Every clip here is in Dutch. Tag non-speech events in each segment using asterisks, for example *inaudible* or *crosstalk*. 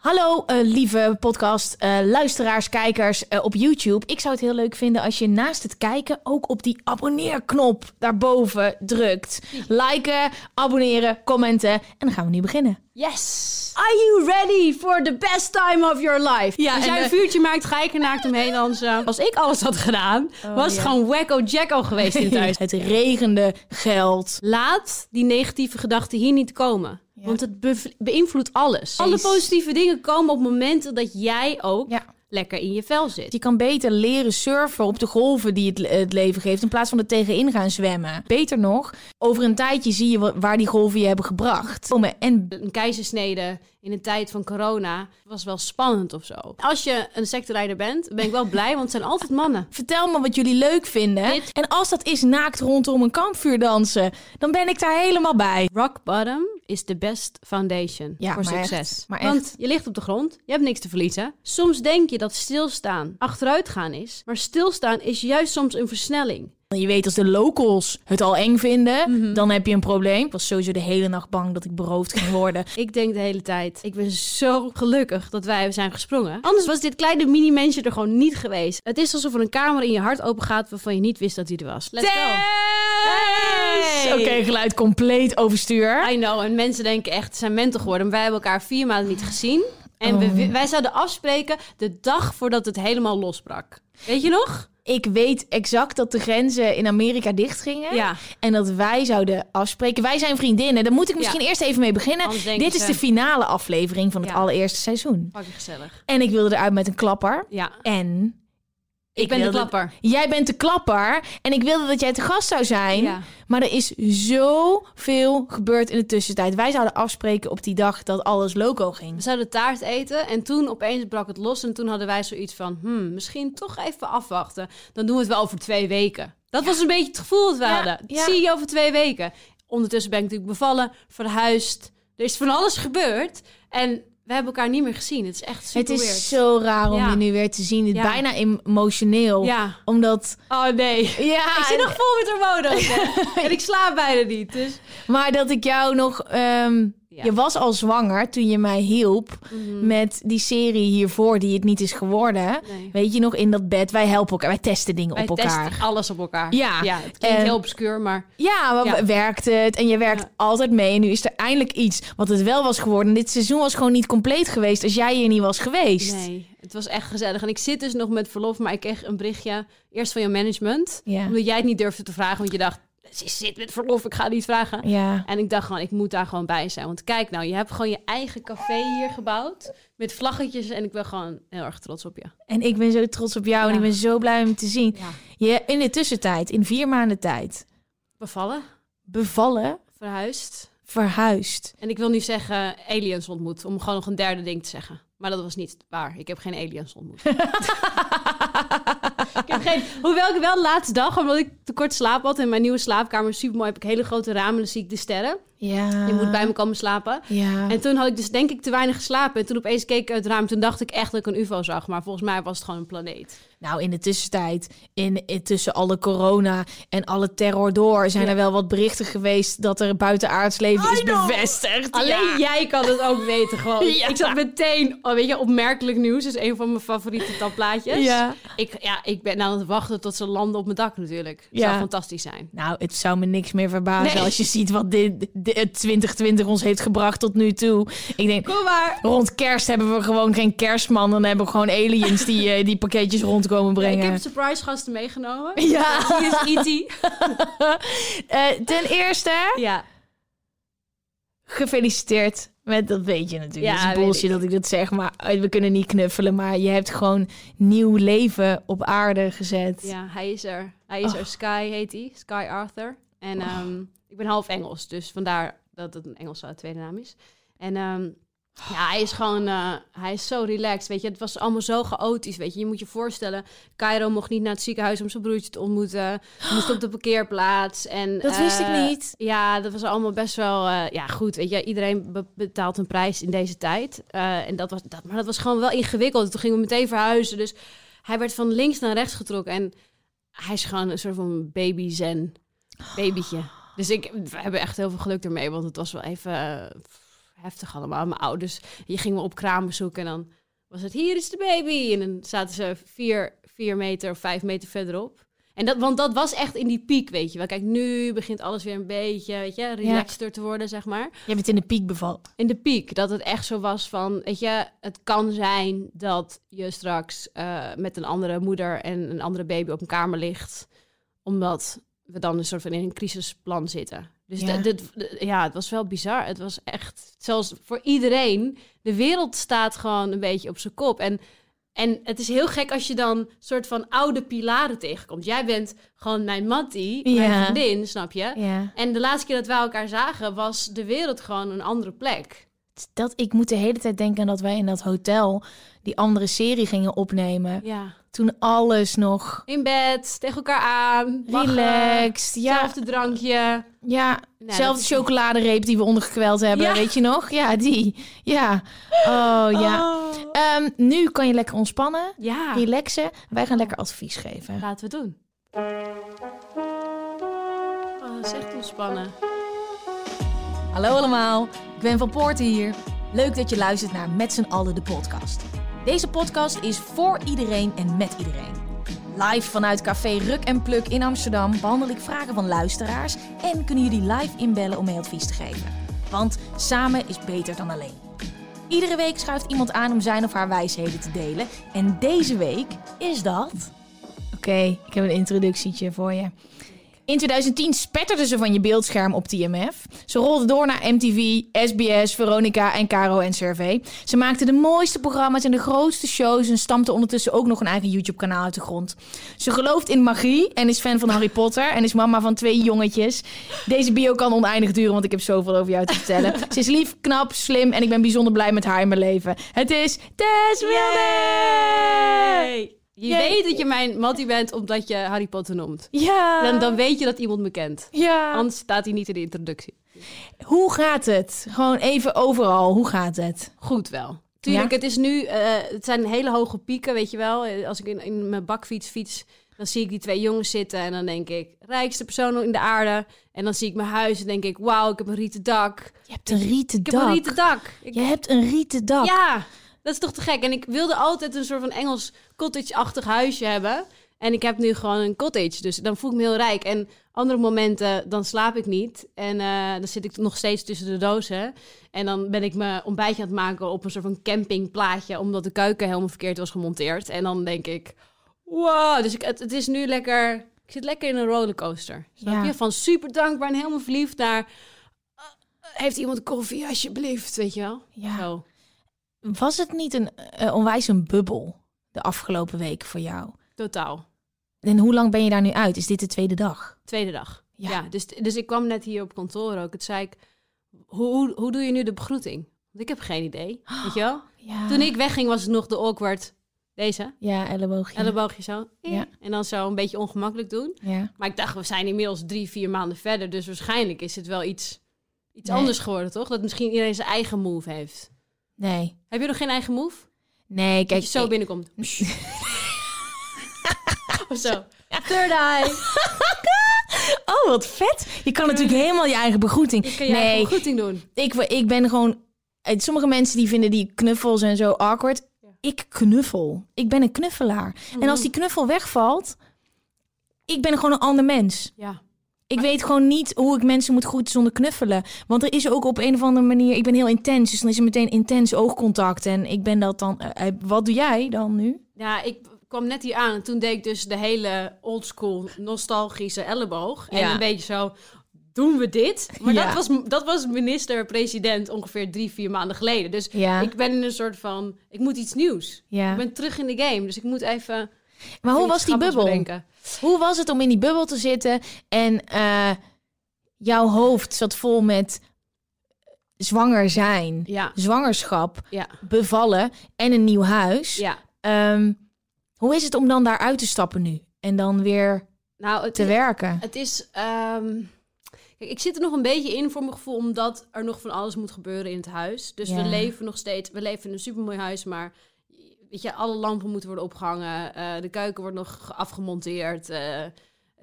Hallo eh, lieve podcast eh, luisteraars, kijkers eh, op YouTube. Ik zou het heel leuk vinden als je naast het kijken ook op die abonneerknop daarboven drukt. Liken, abonneren, commenten en dan gaan we nu beginnen. Yes! Are you ready for the best time of your life? Ja, Als jij een vuurtje maakt, ga ik er naakt omheen dansen. *laughs* Als ik alles had gedaan, was het gewoon wacko jacko geweest in *laughs* het huis. Het regende geld. Laat die negatieve gedachten hier niet komen. Want het be- beïnvloedt alles. Alle positieve dingen komen op momenten dat jij ook Ja. lekker in je vel zit. Je kan beter leren surfen op de golven die het, le- het leven geeft, in plaats van er tegenin gaan zwemmen. Beter nog, over een tijdje zie je wa- waar die golven je hebben gebracht. En Een keizersnede in een tijd van corona was wel spannend of zo. Als je een secterijder bent, ben ik wel blij, want het zijn altijd mannen. Vertel me wat jullie leuk vinden. Dit- En als dat is naakt rondom een kampvuur dansen, dan ben ik daar helemaal bij. Rock bottom is the best foundation Ja, voor maar echt. succes. Want je ligt op de grond, je hebt niks te verliezen. Soms denk je dat stilstaan achteruit gaan is, maar stilstaan is juist soms een versnelling. Je weet als de locals het al eng vinden, Mhm. dan heb je een probleem. Ik was sowieso de hele nacht bang dat ik beroofd ging worden. *laughs* Ik denk de hele tijd, ik ben zo gelukkig dat wij zijn gesprongen. Anders was dit kleine mini-mensje er gewoon niet geweest. Het is alsof er een kamer in je hart open gaat waarvan je niet wist dat die er was. Let's go. Oké, geluid compleet overstuur. I know, en mensen denken echt, zijn mentor geworden. Maar wij hebben elkaar vier maanden niet gezien. En Oh. we, wij zouden afspreken de dag voordat het helemaal losbrak. Weet je nog? Ik weet exact dat de grenzen in Amerika dichtgingen. Ja. En dat wij zouden afspreken. Wij zijn vriendinnen. Daar moet ik misschien Ja. eerst even mee beginnen. Dit is ze- de finale aflevering van het Ja. allereerste seizoen. Fucking gezellig. En ik wilde eruit met een klapper. Ja. En... Ik ben de klapper. Jij bent de klapper. En ik wilde dat jij te gast zou zijn. Ja. Maar er is zoveel gebeurd in de tussentijd. Wij zouden afspreken op die dag dat alles loco ging. We zouden taart eten en toen opeens brak het los. En toen hadden wij zoiets van, hmm, misschien toch even afwachten. Dan doen we het wel over twee weken. Dat was een beetje het gevoel dat we Ja, hadden. Zie je over twee weken. Ondertussen ben ik natuurlijk bevallen, verhuisd. Er is van alles gebeurd. En we hebben elkaar niet meer gezien. Het is echt super Het is weird. zo raar om Ja. je nu weer te zien. Het Ja. Bijna emotioneel. Ja. Omdat... Oh nee. Ja, *laughs* Ik zit nog vol met hormonen. *laughs* en ik slaap bijna niet. Dus Maar dat ik jou nog... ehm, Ja. Je was al zwanger toen je mij hielp met die serie hiervoor die het niet is geworden. Nee. Weet je nog, in dat bed. Wij helpen elkaar. Wij testen dingen wij op elkaar. testen alles op elkaar. Ja. ja het klinkt En- heel obscuur, maar Ja, maar Ja. werkt het? En je werkt Ja. altijd mee. En nu is er eindelijk iets wat het wel was geworden. Dit seizoen was gewoon niet compleet geweest als jij hier niet was geweest. nee, het was echt gezellig. En ik zit dus nog met verlof, maar ik kreeg een berichtje eerst van je management. Omdat jij het niet durfde te vragen, want je dacht, ze zit met verlof, ik ga niet vragen. Ja. En ik dacht gewoon, ik moet daar gewoon bij zijn. Want kijk nou, je hebt gewoon je eigen café hier gebouwd. Met vlaggetjes en ik ben gewoon heel erg trots op je. En ik ben zo trots op jou en ik ben zo blij om je te zien. Ja. Je, in de tussentijd, in vier maanden tijd, Bevallen, bevallen, verhuisd. verhuisd. En ik wil nu zeggen aliens ontmoet, om gewoon nog een derde ding te zeggen. Maar dat was niet waar. Ik heb geen aliens ontmoet. *laughs* ik heb geen, hoewel ik wel de laatste dag, omdat ik te kort slaap had... en mijn nieuwe slaapkamer super mooi, heb ik hele grote ramen... en dan zie ik de sterren. Ja. Je moet bij me komen slapen. Ja. En toen had ik dus denk ik te weinig geslapen. En toen opeens keek ik uit het raam. Toen dacht ik echt dat ik een ufo zag. Maar volgens mij was het gewoon een planeet. Nou, in de tussentijd, in, in- tussen alle corona en alle terror door, zijn Ja. er wel wat berichten geweest dat er buitenaards leven is bevestigd. Alleen Ja. jij kan het ook weten gewoon. *laughs* Ja. Ik zat meteen, oh, weet je, opmerkelijk nieuws is een van mijn favoriete tabplaatjes. Ja. Ik, ja, ik ben aan het wachten tot ze landen op mijn dak natuurlijk. Het Ja. zou fantastisch zijn. Nou, het zou me niks meer verbazen Nee. als je ziet wat dit, dit 2020 ons heeft gebracht tot nu toe. Ik denk, Kom maar. rond kerst hebben we gewoon geen kerstman. Dan hebben we gewoon aliens die, eh, die pakketjes rondkomen Ja, brengen. ik heb surprise gasten meegenomen. *laughs* Ja. Hier is E.T. *laughs* Eh, ten eerste, Ja. gefeliciteerd met, dat weet je natuurlijk. Ja, het is weet bullshit ik. dat ik dat zeg, maar eh, we kunnen niet knuffelen. Maar je hebt gewoon nieuw leven op aarde gezet. ja, hij is er. Hij is er. Sky heet hij. Sky Arthur. En ehm, ik ben half Engels, dus vandaar dat het een Engelse tweede naam is. En ehm, ja, hij is gewoon, eh, hij is zo relaxed, weet je. Het was allemaal zo chaotisch, weet je. Je moet je voorstellen, Cairo mocht niet naar het ziekenhuis om zijn broertje te ontmoeten. Hij moest op de parkeerplaats. En, Dat wist ik eh, niet. Ja, dat was allemaal best wel, eh, ja goed, weet je. Iedereen be- betaalt een prijs in deze tijd. En dat was, dat, maar dat was gewoon wel ingewikkeld. Toen gingen we meteen verhuizen, dus hij werd van links naar rechts getrokken. En hij is gewoon een soort van baby zen babytje. Dus ik, we hebben echt heel veel geluk ermee, want het was wel even eh, heftig allemaal. Mijn ouders, je ging me op kraambezoek en dan was het, hier is de baby. En dan zaten ze vier, vier meter of vijf meter verderop. En dat, want dat was echt in die piek, weet je wel. Kijk, nu begint alles weer een beetje, weet je, relaxter te worden, zeg maar. Je bent in de piek bevallen. In de piek, dat het echt zo was van, weet je, het kan zijn dat je straks eh, met een andere moeder en een andere baby op een kamer ligt, omdat we dan een soort van in een crisisplan zitten. Dus Ja. dit, ja, het was wel bizar. Het was echt, zelfs voor iedereen, de wereld staat gewoon een beetje op zijn kop. En, en het is heel gek als je dan soort van oude pilaren tegenkomt. Jij bent gewoon mijn Mattie, Ja. mijn vriendin, snap je? Ja. En de laatste keer dat wij elkaar zagen, was de wereld gewoon een andere plek. Dat, ik moet de hele tijd denken dat wij in dat hotel die andere serie gingen opnemen. Ja. Toen alles nog In bed, tegen elkaar aan, relaxed. Ja, Hetzelfde drankje. ja. dat zelfde chocoladereep die we ondergekweld hebben. Ja. Weet je nog? Ja, die. Ja. Oh ja. Oh. Ehm, nu kan je lekker ontspannen, Ja, relaxen. Wij gaan lekker advies geven. laten we het doen. Oh, dat is echt ontspannen. Hallo allemaal, ik ben Van Poorten hier. Leuk dat je luistert naar Met z'n allen de podcast. Deze podcast is voor iedereen en met iedereen. Live vanuit Café Ruk en Pluk in Amsterdam behandel ik vragen van luisteraars en kunnen jullie live inbellen om mee advies te geven. Want samen is beter dan alleen. Iedere week schuift iemand aan om zijn of haar wijsheden te delen. En deze week is dat. Oké, ik heb een introductietje voor je. In 2010 spetterden ze van je beeldscherm op TMF. Ze rolden door naar MTV, SBS, Veronica en Caro en Survey. Ze maakten de mooiste programma's en de grootste shows... en stampte ondertussen ook nog een eigen YouTube-kanaal uit de grond. Ze gelooft in magie en is fan van Harry Potter... en is mama van twee jongetjes. Deze bio kan oneindig duren, want ik heb zoveel over jou te vertellen. *laughs* Ze is lief, knap, slim en ik ben bijzonder blij met haar in mijn leven. Het is Tess Wilde! Je weet dat je mijn Mattie bent omdat je Harry Potter noemt. Ja. Dan, dan weet je dat iemand me kent. ja. Anders staat hij niet in de introductie. Hoe gaat het? Gewoon even overal. Hoe gaat het? Goed wel. Tuurlijk, Ja? het is nu, eh, het zijn hele hoge pieken, weet je wel. Eh, Als ik in, in mijn bakfiets fiets, dan zie ik die twee jongens zitten en dan denk ik, rijkste persoon in de aarde. En dan zie ik mijn huis en denk ik, wauw, ik heb een rieten dak. Je hebt een rieten Ik heb een dak. rieten dak. Ik- Je hebt een rieten dak. Ja, dat is toch te gek. En ik wilde altijd een soort van Engels cottage-achtig huisje hebben. En ik heb nu gewoon een cottage, dus dan voel ik me heel rijk. En andere momenten, dan slaap ik niet. En eh, dan zit ik nog steeds tussen de dozen. En dan ben ik mijn ontbijtje aan het maken op een soort van campingplaatje... omdat de keuken helemaal verkeerd was gemonteerd. En dan denk ik, wow. Dus ik, het, het is nu lekker... Ik zit lekker in een rollercoaster. Snap Ja. je? Van super dankbaar en helemaal verliefd naar... eh, heeft iemand koffie, alsjeblieft, weet je wel? Ja. Zo. Was het niet een eh, onwijs een bubbel de afgelopen week voor jou? Totaal. En hoe lang ben je daar nu uit? Is dit de tweede dag? Tweede dag. Ja. Ja, dus, dus ik kwam net hier op kantoor ook. Het zei ik, hoe, hoe, hoe doe je nu de begroeting? Want ik heb geen idee, weet je wel? *gasps* Ja. Toen ik wegging was het nog de awkward, deze, Ja, elleboogje. elleboogje zo. Ja. En dan zo een beetje ongemakkelijk doen. Ja. Maar ik dacht, we zijn inmiddels drie, vier maanden verder. Dus waarschijnlijk is het wel iets, iets Nee. anders geworden, toch? Dat misschien iedereen zijn eigen move heeft. Nee. Heb je nog geen eigen move? Nee, Dat kijk. je zo ik- binnenkomt. *laughs* of zo. Third eye. *laughs* Oh, wat vet. Je kan natuurlijk helemaal je eigen begroeting. Je kan je nee, eigen begroeting doen. ik, ik ben gewoon... eh, Sommige mensen die vinden die knuffels en zo awkward. Ik knuffel. Ik ben een knuffelaar. En als die knuffel wegvalt... Ik ben gewoon een ander mens. Ja. Ik weet gewoon niet hoe ik mensen moet groeten zonder knuffelen. Want er is ook op een of andere manier... Ik ben heel intens, dus dan is er meteen intens oogcontact. En ik ben dat dan... eh, eh, wat doe jij dan nu? Ja, ik kwam net hier aan en toen deed ik dus de hele oldschool nostalgische elleboog. En Ja. een beetje zo, doen we dit? Maar Ja. dat, was, dat was minister-president ongeveer drie, vier maanden geleden. Dus Ja. ik ben in een soort van, ik moet iets nieuws. Ik ben terug in de game, dus ik moet even... Maar hoe was die bubbel? bedenken. Hoe was het om in die bubbel te zitten en eh, jouw hoofd zat vol met zwanger zijn, Ja, zwangerschap, ja, bevallen en een nieuw huis. ja. Ehm, hoe is het om dan daaruit te stappen nu en dan weer Nou, te werken? het is... ehm, Kijk, ik zit er nog een beetje in voor mijn gevoel, omdat er nog van alles moet gebeuren in het huis. Dus we leven nog steeds... We leven in een supermooi huis, maar... Weet je, alle lampen moeten worden opgehangen. eh, de keuken wordt nog afgemonteerd. eh,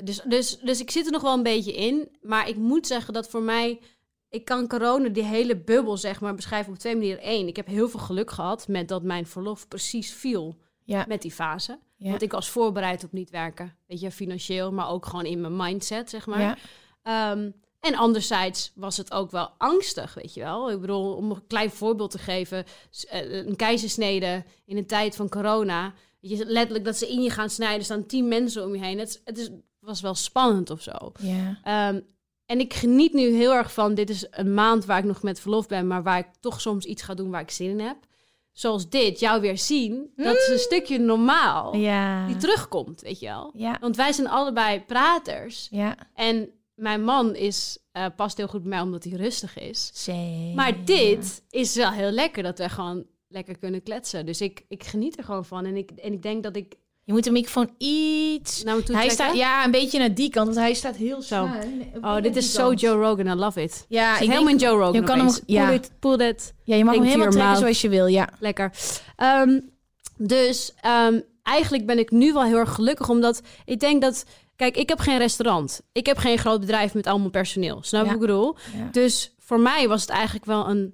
dus, dus, dus ik zit er nog wel een beetje in. Maar ik moet zeggen dat voor mij... Ik kan corona, die hele bubbel, zeg maar, beschrijven op twee manieren. Eén, ik heb heel veel geluk gehad met dat mijn verlof precies viel Ja. met die fase. Ja. Want ik was voorbereid op niet werken. Weet je, financieel, maar ook gewoon in mijn mindset, zeg maar. Ja. Ehm, en anderzijds was het ook wel angstig, weet je wel. Ik bedoel, om een klein voorbeeld te geven. eh, Een keizersnede in een tijd van corona. Je, letterlijk dat ze in je gaan snijden. Staan tien mensen om je heen. Het, is- het is, was wel spannend of zo. Ja. Ehm, en ik geniet nu heel erg van... Dit is een maand waar ik nog met verlof ben... maar waar ik toch soms iets ga doen waar ik zin in heb. Zoals dit, jou weer zien. Dat is een stukje normaal. Ja. Die terugkomt, weet je wel. Ja. Want wij zijn allebei praters. Ja. En mijn man is, eh, past heel goed bij mij omdat hij rustig is. Zee. Maar dit is wel heel lekker, dat we gewoon lekker kunnen kletsen. Dus ik, ik geniet er gewoon van. En ik, en ik denk dat ik Je moet de microfoon iets... naar me toe Hij trekken. staat, ja, een beetje naar die kant, want hij staat heel Zo. Oh, dit is zo Joe Rogan. I love it. Ja, Ik helemaal denk- in Joe Rogan je kan hem- opeens. ja. Pull it, pull it. Ja, je mag hem helemaal trekken mouth. zoals je wil, ja. Lekker. Ehm, dus ehm, eigenlijk ben ik nu wel heel erg gelukkig, omdat ik denk dat... Kijk, ik heb geen restaurant. Ik heb geen groot bedrijf met allemaal personeel. Snap je Ja. ik bedoel? Ja. Dus voor mij was het eigenlijk wel een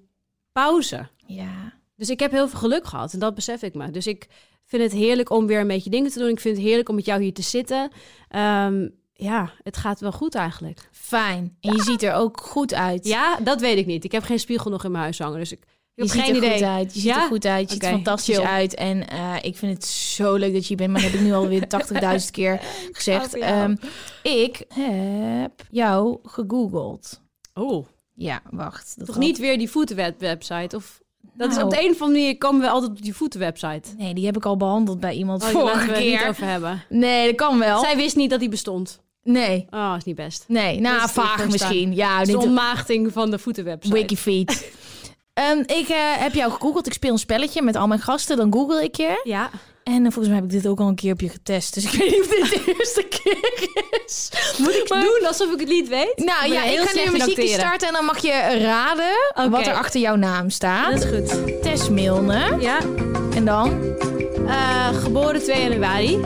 pauze. Ja. Dus ik heb heel veel geluk gehad en dat besef ik me. Dus ik vind het heerlijk om weer een beetje dingen te doen. Ik vind het heerlijk om met jou hier te zitten. Ehm, ja, het gaat wel goed eigenlijk. Fijn. En je ziet er ook goed uit. Ja, dat weet ik niet. Ik heb geen spiegel nog in mijn huis hangen, dus ik, Je heb ziet geen er idee. goed uit. Je ziet Ja? er goed uit. Je ziet er fantastisch chill. uit. En eh, ik vind het zo leuk dat je hier bent. Maar dat heb ik nu alweer *laughs* 80.000 keer gezegd. Ehm, ik heb jou gegoogeld. Oh, Ja, wacht. Dat toch niet weer die voetenwebsite? Of dat is Nou. op de een of andere manier komen we altijd op die voetenwebsite. Nee, die heb ik al behandeld bij iemand Oh, vorige we het niet keer. over hebben. Nee, dat kan wel. Zij wist niet dat die bestond. Nee. Oh, is niet best. Nee, nou, vaag misschien. Ja, de ontmaagding van de voetenwebsite. Wikifeed. *laughs* Ehm, ik eh, heb jou gegoogeld. Ik speel een spelletje met al mijn gasten. Dan google ik je. Ja. En eh, volgens mij heb ik dit ook al een keer op je getest. Dus ik *laughs* weet niet of dit de eerste keer is. Moet ik Maar- doen alsof ik het niet weet? Nou ja, ik ga nu muziekje starten. En dan mag je raden wat er achter jouw naam staat. Dat is goed. Tess Milne. Ja. En dan? Eh, geboren 2 januari.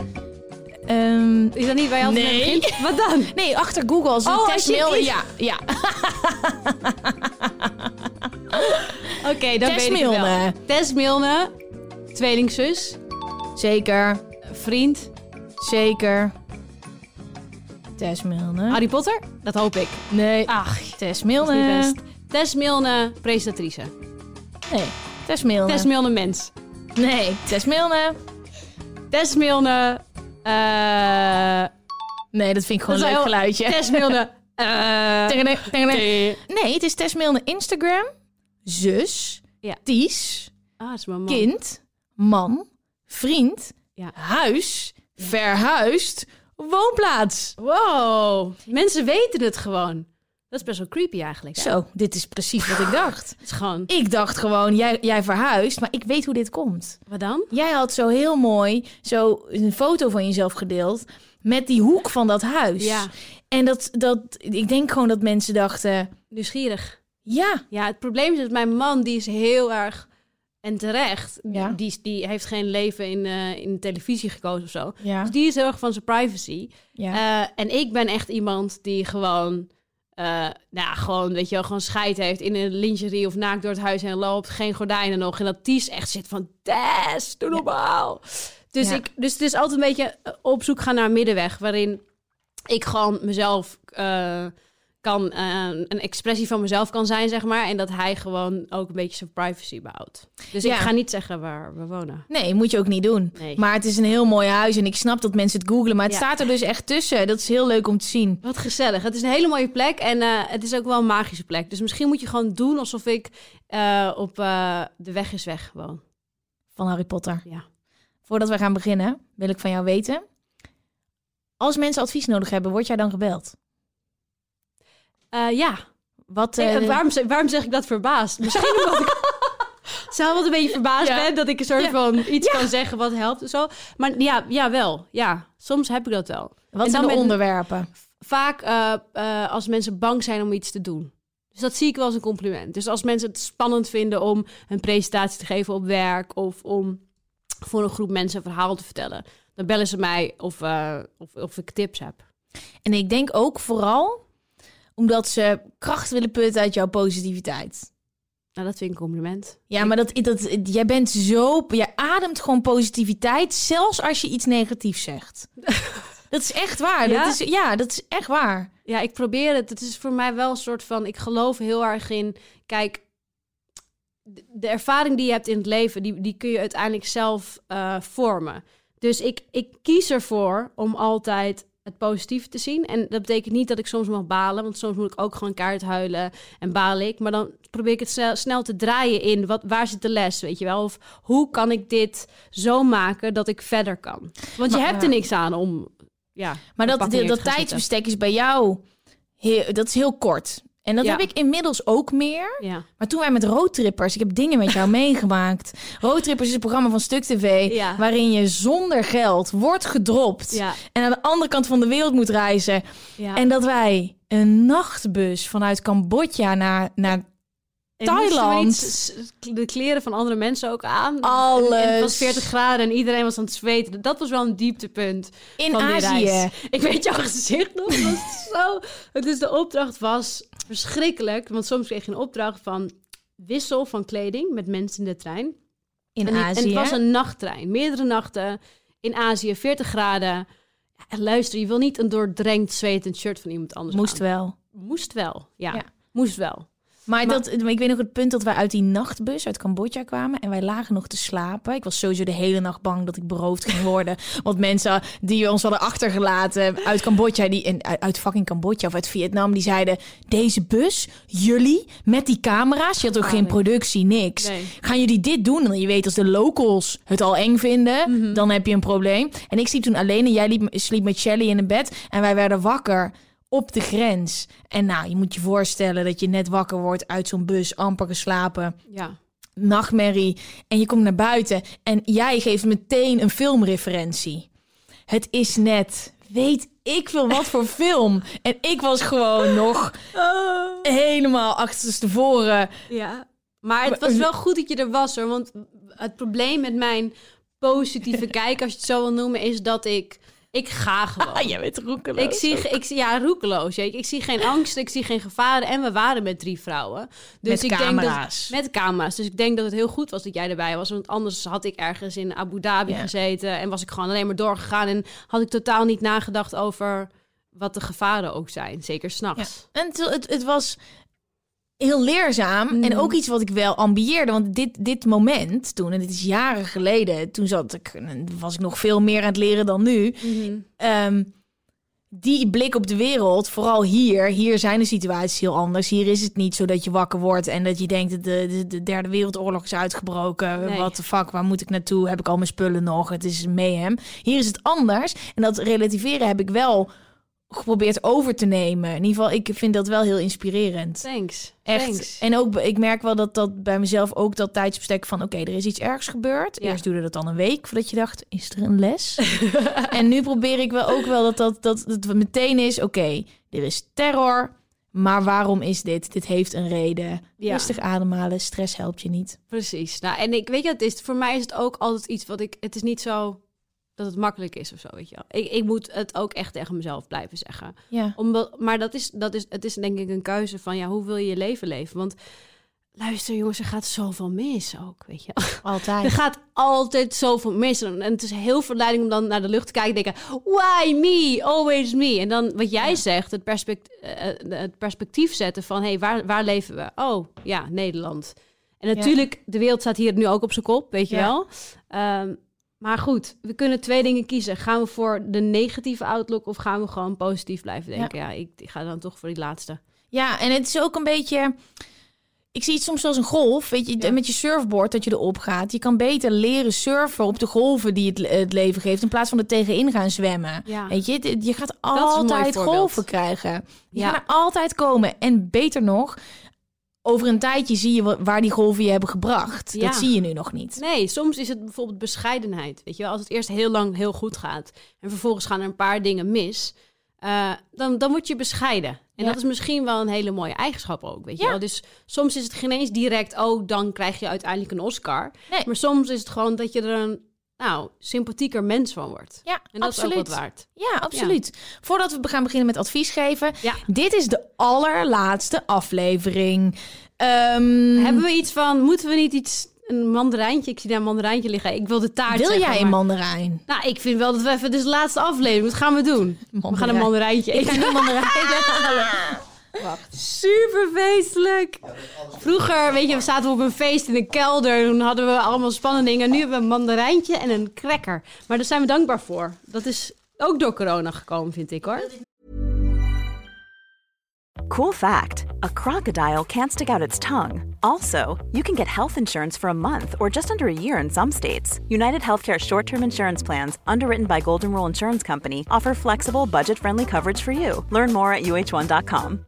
ehm, Is dat niet je altijd Nee. Wat dan? nee, achter Google Oh, Tess Milne. Ja, ja. *laughs* *laughs* Oké, dan Tess weet ik het wel. Tess Milne, tweelingzus, Zeker, vriend, zeker. Tess Milne. Harry Potter? Dat hoop ik. Nee, Ach, Tess Milne. Tess Milne, presentatrice. Nee, Tess Milne. Tess Milne, mens. Nee, Tess Milne. Tess Milne, eh... Nee, dat vind ik gewoon Dat een leuk geluidje. Tess Milne, *laughs* eh, Nee, het is Tess Milne Instagram. Zus. Ja. Ties. Ah, is man. Kind. Man. Vriend. Ja. Huis. Verhuisd. Woonplaats. Wow, mensen weten het gewoon. Dat is best wel creepy eigenlijk. hè? Zo, dit is precies wat ik dacht. Het is gewoon... Ik dacht gewoon, jij, jij verhuist, maar ik weet hoe dit komt. Wat dan? Jij had zo heel mooi zo een foto van jezelf gedeeld met die hoek van dat huis. Ja, En dat, dat, ik denk gewoon dat mensen dachten, nieuwsgierig. Ja, Ja, het probleem is dat mijn man, die is heel erg... En terecht, Ja. die, die heeft geen leven in, eh, in televisie gekozen of zo. ja, Dus die is heel erg van zijn privacy. ja. Eh, en ik ben echt iemand die gewoon... eh, nou, gewoon, weet je wel, gewoon scheid heeft in een lingerie of naakt door het huis heen loopt. Geen gordijnen nog. En dat Ties echt zit van, Tess, doe normaal. Dus, Ja. ik, dus het is altijd een beetje op zoek gaan naar een middenweg. Waarin ik gewoon mezelf kan, eh, een expressie van mezelf kan zijn, zeg maar. En dat hij gewoon ook een beetje zijn privacy behoudt. Dus Ja. ik ga niet zeggen waar we wonen. Nee, moet je ook niet doen. Nee. Maar het is een heel mooi huis en ik snap dat mensen het googlen, maar het Ja. staat er dus echt tussen. Dat is heel leuk om te zien. Wat gezellig. Het is een hele mooie plek en eh, het is ook wel een magische plek. Dus misschien moet je gewoon doen alsof ik eh, op eh, de weg is weg woon. Van Harry Potter. Ja. Voordat we gaan beginnen, wil ik van jou weten. Als mensen advies nodig hebben, word jij dan gebeld? Eh, ja. Wat, Eh, waarom, zeg- waarom zeg ik dat verbaasd? Misschien *laughs* omdat ik zelf wat een beetje verbaasd Ja. ben... dat ik een soort Ja. van iets kan zeggen wat helpt zo. Maar ja, ja, wel. Ja, soms heb ik dat wel. wat en zijn de onderwerpen? Vaak eh, als mensen bang zijn om iets te doen. Dus dat zie ik wel als een compliment. Dus als mensen het spannend vinden om een presentatie te geven op werk... of om voor een groep mensen een verhaal te vertellen... dan bellen ze mij of, of, of ik tips heb. En ik denk ook vooral omdat ze kracht willen putten uit jouw positiviteit. Nou, dat vind ik een compliment. Ja, maar dat, dat, jij bent zo... Jij ademt gewoon positiviteit, zelfs als je iets negatiefs zegt. *laughs* dat is echt waar. Ja? Dat is, ja, dat is echt waar. Ja, ik probeer het. Het is voor mij wel een soort van. Ik geloof heel erg in. Kijk, de, ervaring die je hebt in het leven, die, die kun je uiteindelijk zelf eh, vormen. Dus ik, ik kies ervoor om altijd het positieve te zien. En dat betekent niet dat ik soms mag balen, want soms moet ik ook gewoon kaart huilen en baal ik. Maar dan probeer ik het snel, te draaien in. Wat, waar zit de les, weet je wel? Of hoe kan ik dit zo maken dat ik verder kan? Want je hebt er niks aan om. Ja, Maar dat, dat tijdsbestek is bij jou... Heel, dat is heel kort. En dat Ja. heb ik inmiddels ook meer. Ja. Maar toen wij met Roadtrippers, ik heb dingen met jou *laughs* meegemaakt. Roadtrippers is een programma van Stuk TV, Ja. waarin je zonder geld wordt gedropt en aan de andere kant van de wereld moet reizen. En dat wij een nachtbus vanuit Cambodja naar, naar Thailand. niet de kleren van andere mensen ook aan. Alles. En het was 40 graden en iedereen was aan het zweten. Dat was wel een dieptepunt in van Azië. reis. Ik weet jouw *laughs* gezicht nog. Het was zo... Is de opdracht was verschrikkelijk. Want soms kreeg je een opdracht van wissel van kleding met mensen in de trein. In en, Azië. en het was een nachttrein. Meerdere nachten in Azië, 40 graden. En luister, je wil niet een doordrenkt zwetend shirt van iemand anders Moest aan. wel. Moest wel, ja. Ja. Moest wel. Maar, Maar- dat, maar ik weet nog het punt dat wij uit die nachtbus uit Cambodja kwamen en wij lagen nog te slapen. Ik was sowieso de hele nacht bang dat ik beroofd ging worden. *laughs* Want mensen die ons hadden achtergelaten uit Cambodja, die, uit- fucking Cambodja of uit Vietnam, die zeiden: Deze bus, jullie met die camera's, je had ook geen Gevaarlijk. productie, niks. Nee. Gaan jullie dit doen? En je weet, als de locals het al eng vinden, Mhm. dan heb je een probleem. En ik sliep toen alleen en jij liep, sliep met Shelly in een bed. En wij werden wakker op de grens. En nou, je moet je voorstellen dat je net wakker wordt uit zo'n bus, amper geslapen, Ja. nachtmerrie. En je komt naar buiten en jij geeft meteen een filmreferentie. Het is net, weet ik veel wat voor *laughs* film. En ik was gewoon nog helemaal achterstevoren. Ja, maar het was wel goed dat je er was hoor. Want het probleem met mijn positieve *laughs* kijk, als je het zo wil noemen, is dat ik. Ik ga gewoon. Ah, *laughs* jij bent roekeloos. Ik zie, ik ja, roekeloos. ja. Ik, ik zie geen angst, ik zie geen gevaren. En we waren met drie vrouwen. Dus Met ik camera's. Denk dat, met camera's. Dus ik denk dat het heel goed was dat jij erbij was. Want anders had ik ergens in Abu Dhabi Ja. gezeten. En was ik gewoon alleen maar doorgegaan. En had ik totaal niet nagedacht over wat de gevaren ook zijn. Zeker s'nachts. En het, het, het was heel leerzaam. En Mhm. ook iets wat ik wel ambieerde. Want dit, dit moment toen, en dit is jaren geleden, toen zat ik, was ik nog veel meer aan het leren dan nu. Ehm, die blik op de wereld, vooral hier, hier zijn de situaties heel anders. Hier is het niet zo dat je wakker wordt en dat je denkt dat de, de, de derde wereldoorlog is uitgebroken. Nee. Wat de fuck, waar moet ik naartoe? Heb ik al mijn spullen nog? Het is mayhem. Hier is het anders. En dat relativeren heb ik wel geprobeerd over te nemen. In ieder geval, ik vind dat wel heel inspirerend. Thanks. Echt. Thanks. En ook, ik merk wel dat dat bij mezelf ook dat tijdsbestek van... oké, er is iets ergs gebeurd. Ja. Eerst duurde dat dan een week voordat je dacht, is er een les? *laughs* en nu probeer ik wel ook wel dat dat, dat, dat het meteen is... oké, er is terror, maar waarom is dit? Dit heeft een reden. Ja. Rustig ademhalen, stress helpt je niet. Precies. Nou, en ik weet je, het is voor mij is het ook altijd iets wat ik. Het is niet zo dat het makkelijk is of zo, weet je wel. Ik, ik moet het ook echt tegen mezelf blijven zeggen. Ja. Omdat, maar dat is, dat is, het is denk ik een keuze van, ja, hoe wil je je leven leven? Want luister jongens, er gaat zoveel mis ook, weet je. Er Altijd. gaat altijd zoveel mis. En het is heel verleiding om dan naar de lucht te kijken en denken... Why me? Always me. En dan wat jij zegt, het, perspect, eh, het perspectief zetten van... Hey, waar, waar leven we? Oh, ja, Nederland. En natuurlijk, de wereld staat hier nu ook op zijn kop, weet je wel. Ehm, maar goed, we kunnen twee dingen kiezen. Gaan we voor de negatieve outlook of gaan we gewoon positief blijven denken? Ja, ik, ik ga dan toch voor die laatste. Ja, en het is ook een beetje... ik zie het soms als een golf, weet je, Ja. met je surfboard dat je erop gaat. Je kan beter leren surfen op de golven die het, het leven geeft, in plaats van er tegenin gaan zwemmen. Ja. Weet je, je gaat altijd golven krijgen. Ja. gaan er altijd komen. En beter nog, over een tijdje zie je wa- waar die golven je hebben gebracht. Ja. Dat zie je nu nog niet. Nee, soms is het bijvoorbeeld bescheidenheid. Weet je wel, als het eerst heel lang heel goed gaat en vervolgens gaan er een paar dingen mis, eh, dan, dan word je bescheiden. En Ja. dat is misschien wel een hele mooie eigenschap ook. Weet je Ja. wel? Dus soms is het geen eens direct, oh, dan krijg je uiteindelijk een Oscar. Nee. Maar soms is het gewoon dat je er een nou, sympathieker mens van wordt. Ja, En dat absoluut. is ook wat waard. Ja, absoluut. Voordat we gaan beginnen met advies geven. Ja. Dit is de allerlaatste aflevering. Ehm, Hebben we iets van, moeten we niet iets, een mandarijntje? Ik zie daar een mandarijntje liggen. Ik wil de taart wil zeggen, jij een mandarijn? Nou, ik vind wel dat we even, dit is de laatste aflevering. Wat gaan we doen? We gaan een Mandarijn. mandarijntje Ik eten. ga een mandarijn *laughs* halen. Super feestelijk. Vroeger, weet je, we zaten op een feest in een kelder. Toen hadden we allemaal spannende dingen. Nu hebben we een mandarijntje en een cracker. Maar daar zijn we dankbaar voor. Dat is ook door corona gekomen, vind ik hoor. Cool fact a crocodile can't stick out its tongue. Also, you can get health insurance for a month or just under a year in some states. United Healthcare short term insurance plans, underwritten by Golden Rule Insurance Company, offer flexible, budget friendly coverage for you. Learn more at uh1.com.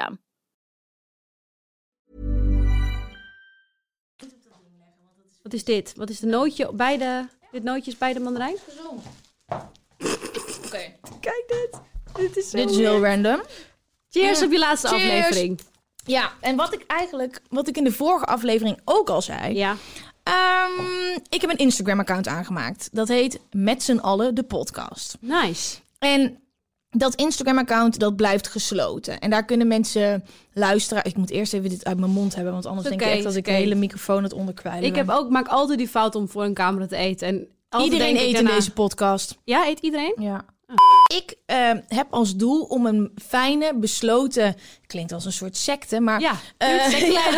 Wat is dit? Wat is de nootje bij de... Dit nootje is bij de mandarijn? Kijk dit. Dit is zo Dit is heel random. Cheers op je laatste Cheers. aflevering. Ja, en wat ik eigenlijk, wat ik in de vorige aflevering ook al zei. Ja. Ehm, ik heb een Instagram-account aangemaakt. Dat heet Met z'n allen de podcast. Nice. En dat Instagram-account, dat blijft gesloten. En daar kunnen mensen luisteren. Ik moet eerst even dit uit mijn mond hebben, want anders denk ik echt dat ik oké. de hele microfoon het onderkwijlen Ik heb ook, maak altijd die fout om voor een camera te eten. En Iedereen eet in deze podcast. Ja, eet iedereen? Ja. Ik eh, heb als doel om een fijne, besloten... Klinkt als een soort secte, maar... Ja, uh,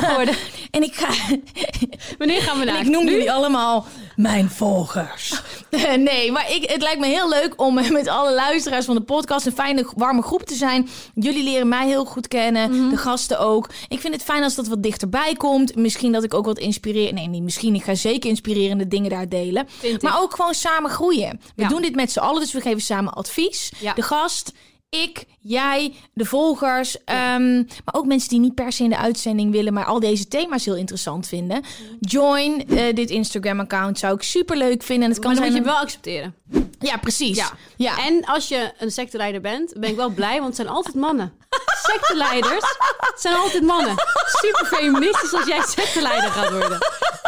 geworden. *laughs* En ik ga... *laughs* Wanneer gaan we naar? ik noem Nu? jullie allemaal mijn volgers. *laughs* nee, maar ik, het lijkt me heel leuk om eh, met alle luisteraars van de podcast een fijne, warme groep te zijn. Jullie leren mij heel goed kennen, Mhm. de gasten ook. Ik vind het fijn als dat wat dichterbij komt. Misschien dat ik ook wat inspireer. Nee, niet misschien. Ik ga zeker inspirerende dingen daar delen. Maar ik. ook gewoon samen groeien. We Ja. doen dit met z'n allen, dus we geven samen advies. Ja. De gast. Ik, jij, de volgers, ehm, maar ook mensen die niet per se in de uitzending willen, maar al deze thema's heel interessant vinden. Join eh, dit Instagram-account, zou ik super leuk vinden. En het kan Maar dan moet je wel accepteren. Ja, precies. Ja. ja. En als je een secteleider bent, ben ik wel blij, want het zijn altijd mannen. *laughs* Secteleiders zijn altijd mannen. Super feministisch als jij secteleider gaat worden.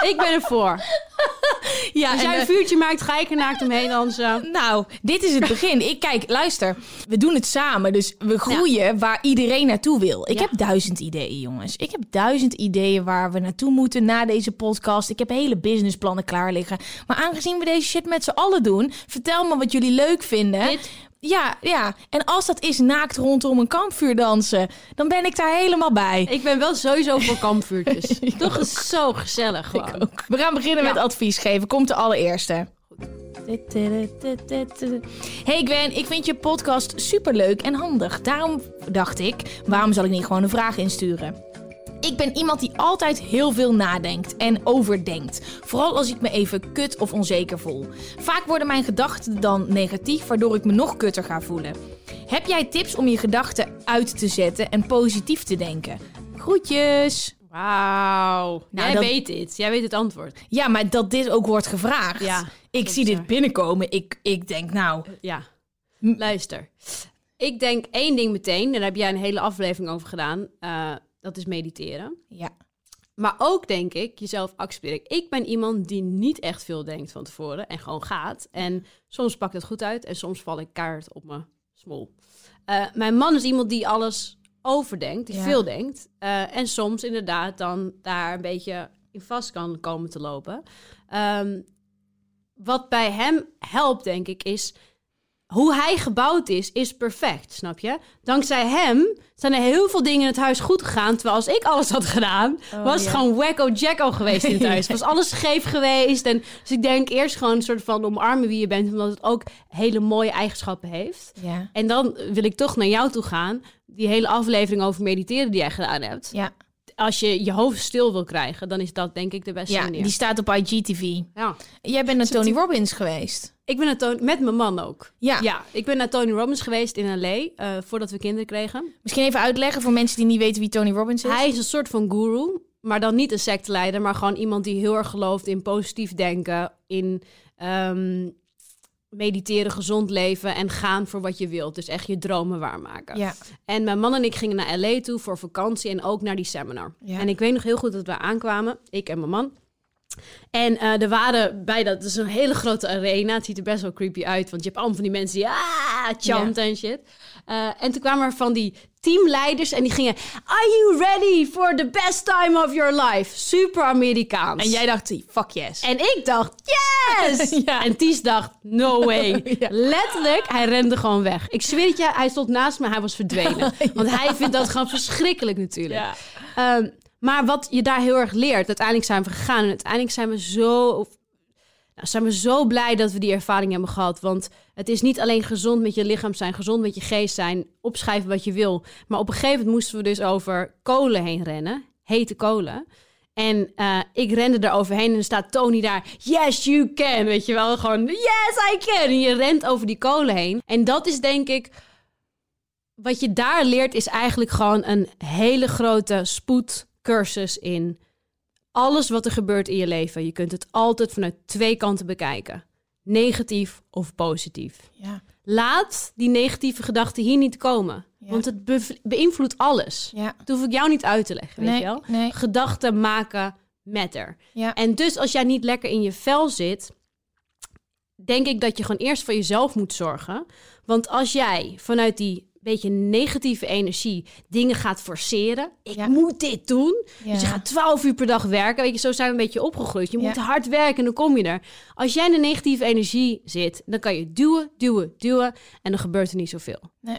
Ik ben ervoor. *laughs* ja, Als jij een eh, vuurtje maakt, ga ik er naakt omheen dansen. *laughs* Nou, dit is het *laughs* begin. ik kijk, luister. We doen het samen, dus we groeien waar iedereen naartoe wil. Ik Ja. heb duizend ideeën, jongens. Ik heb duizend ideeën waar we naartoe moeten na deze podcast. Ik heb hele businessplannen klaar liggen. Maar aangezien we deze shit met z'n allen doen, vertel me wat jullie leuk vinden. Dit- Ja, ja. En als dat is naakt rondom een kampvuur dansen, dan ben ik daar helemaal bij. Ik ben wel sowieso voor kampvuurtjes. *laughs* Toch is zo gezellig gewoon. We gaan beginnen met advies geven. Komt de allereerste. Hey Gwen, ik vind je podcast superleuk en handig. Daarom dacht ik, waarom zal ik niet gewoon een vraag insturen? Ik ben iemand die altijd heel veel nadenkt en overdenkt. Vooral als ik me even kut of onzeker voel. Vaak worden mijn gedachten dan negatief, waardoor ik me nog kutter ga voelen. Heb jij tips om je gedachten uit te zetten en positief te denken? Groetjes! Wauw. Nou, Jij dat- weet dit. Jij weet het antwoord. Ja, maar dat dit ook wordt gevraagd. Ja, ik zie dit binnenkomen. Ik, ik denk, nou, Ja. Luister. Ik denk één ding meteen. Daar heb jij een hele aflevering over gedaan. Eh, Dat is mediteren. Ja. Maar ook denk ik, jezelf accepteren. Ik ben iemand die niet echt veel denkt van tevoren en gewoon gaat. En soms pakt het goed uit en soms val ik kaart op mijn smol. Eh, mijn man is iemand die alles overdenkt, die Ja. veel denkt. Eh, en soms inderdaad dan daar een beetje in vast kan komen te lopen. Ehm, wat bij hem helpt, denk ik, is hoe hij gebouwd is, is perfect, snap je? Dankzij hem zijn er heel veel dingen in het huis goed gegaan. Terwijl als ik alles had gedaan, was het ja. gewoon wacko jacko geweest in het huis. *laughs* Was alles scheef geweest. En, dus ik denk eerst gewoon een soort van omarmen wie je bent, omdat het ook hele mooie eigenschappen heeft. Ja. En dan wil ik toch naar jou toe gaan. Die hele aflevering over mediteren die jij gedaan hebt. Ja. Als je je hoofd stil wil krijgen, dan is dat denk ik de beste ja, manier. die staat op IGTV. Ja. Jij bent naar Tony Robbins geweest. Ik ben naar Tony, met mijn man ook. Ja. Ja, ik ben naar Tony Robbins geweest in L.A. eh, voordat we kinderen kregen. Misschien even uitleggen voor mensen die niet weten wie Tony Robbins is. Hij is een soort van guru, maar dan niet een secteleider, maar gewoon iemand die heel erg gelooft in positief denken, in ehm, mediteren, gezond leven en gaan voor wat je wilt. Dus echt je dromen waarmaken. Ja. En mijn man en ik gingen naar LA toe voor vakantie en ook naar die seminar. Ja. En ik weet nog heel goed dat we aankwamen, ik en mijn man. En eh, er waren bij dat, is een hele grote arena. Het ziet er best wel creepy uit, want je hebt allemaal van die mensen die ah, chanten en shit. Eh, en toen kwamen er van die teamleiders en die gingen... Are you ready for the best time of your life? Super Amerikaans. En jij dacht, fuck yes. En ik dacht, yes! *laughs* Ja. En Ties dacht, no way. *laughs* Ja. Letterlijk, hij rende gewoon weg. Ik zweer het je, hij stond naast me, hij was verdwenen. *laughs* Want hij vindt dat gewoon verschrikkelijk natuurlijk. Ehm, maar wat je daar heel erg leert, uiteindelijk zijn we gegaan. En uiteindelijk zijn we zo... Nou, zijn we zo blij dat we die ervaring hebben gehad. Want het is niet alleen gezond met je lichaam zijn, gezond met je geest zijn, opschrijven wat je wil. Maar op een gegeven moment moesten we dus over kolen heen rennen, hete kolen. En eh, ik rende er overheen en er staat Tony daar. Yes, you can. Weet je wel, gewoon yes, I can. En je rent over die kolen heen. En dat is denk ik... Wat je daar leert is eigenlijk gewoon een hele grote spoedcursus in alles wat er gebeurt in je leven. Je kunt het altijd vanuit twee kanten bekijken. Negatief of positief. Ja. Laat die negatieve gedachten hier niet komen. Ja. Want het be- beïnvloedt alles. Ja. Dat hoef ik jou niet uit te leggen, weet je wel? nee. Gedachten maken matter. Ja. En dus als jij niet lekker in je vel zit, denk ik dat je gewoon eerst voor jezelf moet zorgen. Want als jij vanuit die beetje negatieve energie dingen gaat forceren. Ik Ja. moet dit doen. Ja. Dus je gaat 12 uur per dag werken. Weet je, zo zijn we een beetje opgegroeid. Je Ja. moet hard werken en dan kom je er. Als jij in de negatieve energie zit, dan kan je duwen, duwen, duwen. En dan gebeurt er niet zoveel. Nee.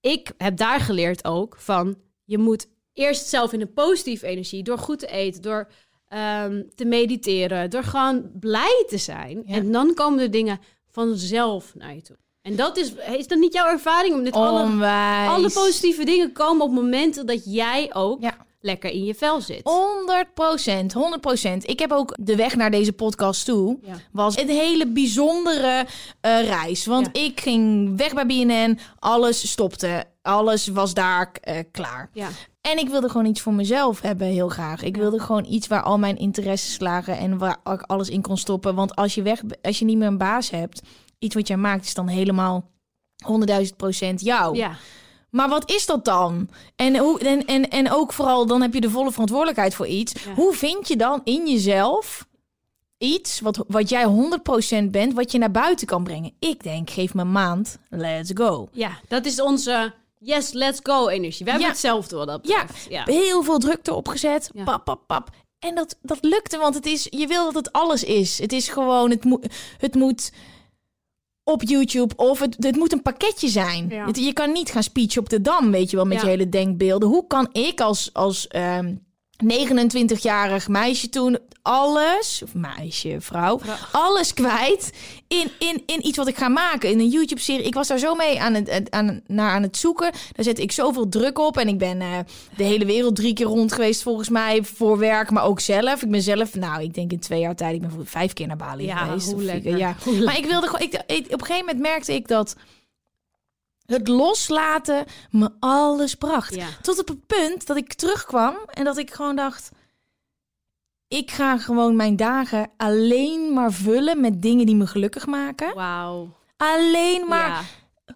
Ik heb daar geleerd ook van... je moet eerst zelf in een positieve energie... door goed te eten, door ehm, te mediteren... door gewoon blij te zijn. En dan komen de dingen vanzelf naar je toe. En dat is... Is dat niet jouw ervaring? Om dit alle, alle positieve dingen komen op momenten... dat jij ook Ja. lekker in je vel zit. 100 procent, 100 procent. Ik heb ook de weg naar deze podcast toe. Ja. Was een hele bijzondere eh, reis. Want Ja. ik ging weg bij BNN. Alles stopte. Alles was daar eh, klaar. Ja. En ik wilde gewoon iets voor mezelf hebben, heel graag. Ik wilde gewoon iets waar al mijn interesses lagen en waar ik alles in kon stoppen. Want als je, weg, als je niet meer een baas hebt, iets wat jij maakt is dan helemaal 100.000 procent jou. ja. Maar wat is dat dan? En, hoe, en, en, en ook vooral, dan heb je de volle verantwoordelijkheid voor iets. Ja. Hoe vind je dan in jezelf iets wat, wat jij 100% bent, wat je naar buiten kan brengen? Ik denk, geef me een maand, let's go. Ja, dat is onze yes, let's go energie. We hebben Ja. hetzelfde wat dat Ja, betreft. Ja. heel veel druk erop gezet. Ja. Pap, pap, pap. En dat, dat lukte, want het is, je wil dat het alles is. Het is gewoon, het, moet het moet op YouTube of het, het moet een pakketje zijn. Ja. Het- je kan niet gaan speechen op de Dam, weet je wel, met Ja. je hele denkbeelden. Hoe kan ik als, als ehm 29-jarig meisje toen alles, of meisje, vrouw, alles kwijt in, in, in iets wat ik ga maken. In een YouTube-serie. Ik was daar zo mee aan het, aan, naar aan het zoeken. Daar zette ik zoveel druk op. En ik ben eh, de hele wereld drie keer rond geweest volgens mij. Voor werk, maar ook zelf. Ik ben zelf, nou, ik denk in twee jaar tijd. Ik ben vijf keer naar Bali Ja, geweest. hoe lekker. Ja. Hoe Maar ik wilde gewoon, ik, ik- op een gegeven moment merkte ik dat het loslaten me alles bracht. Ja. Tot op het punt dat ik terugkwam en dat ik gewoon dacht... Ik ga gewoon mijn dagen alleen maar vullen met dingen die me gelukkig maken. Wauw. Alleen maar Ja.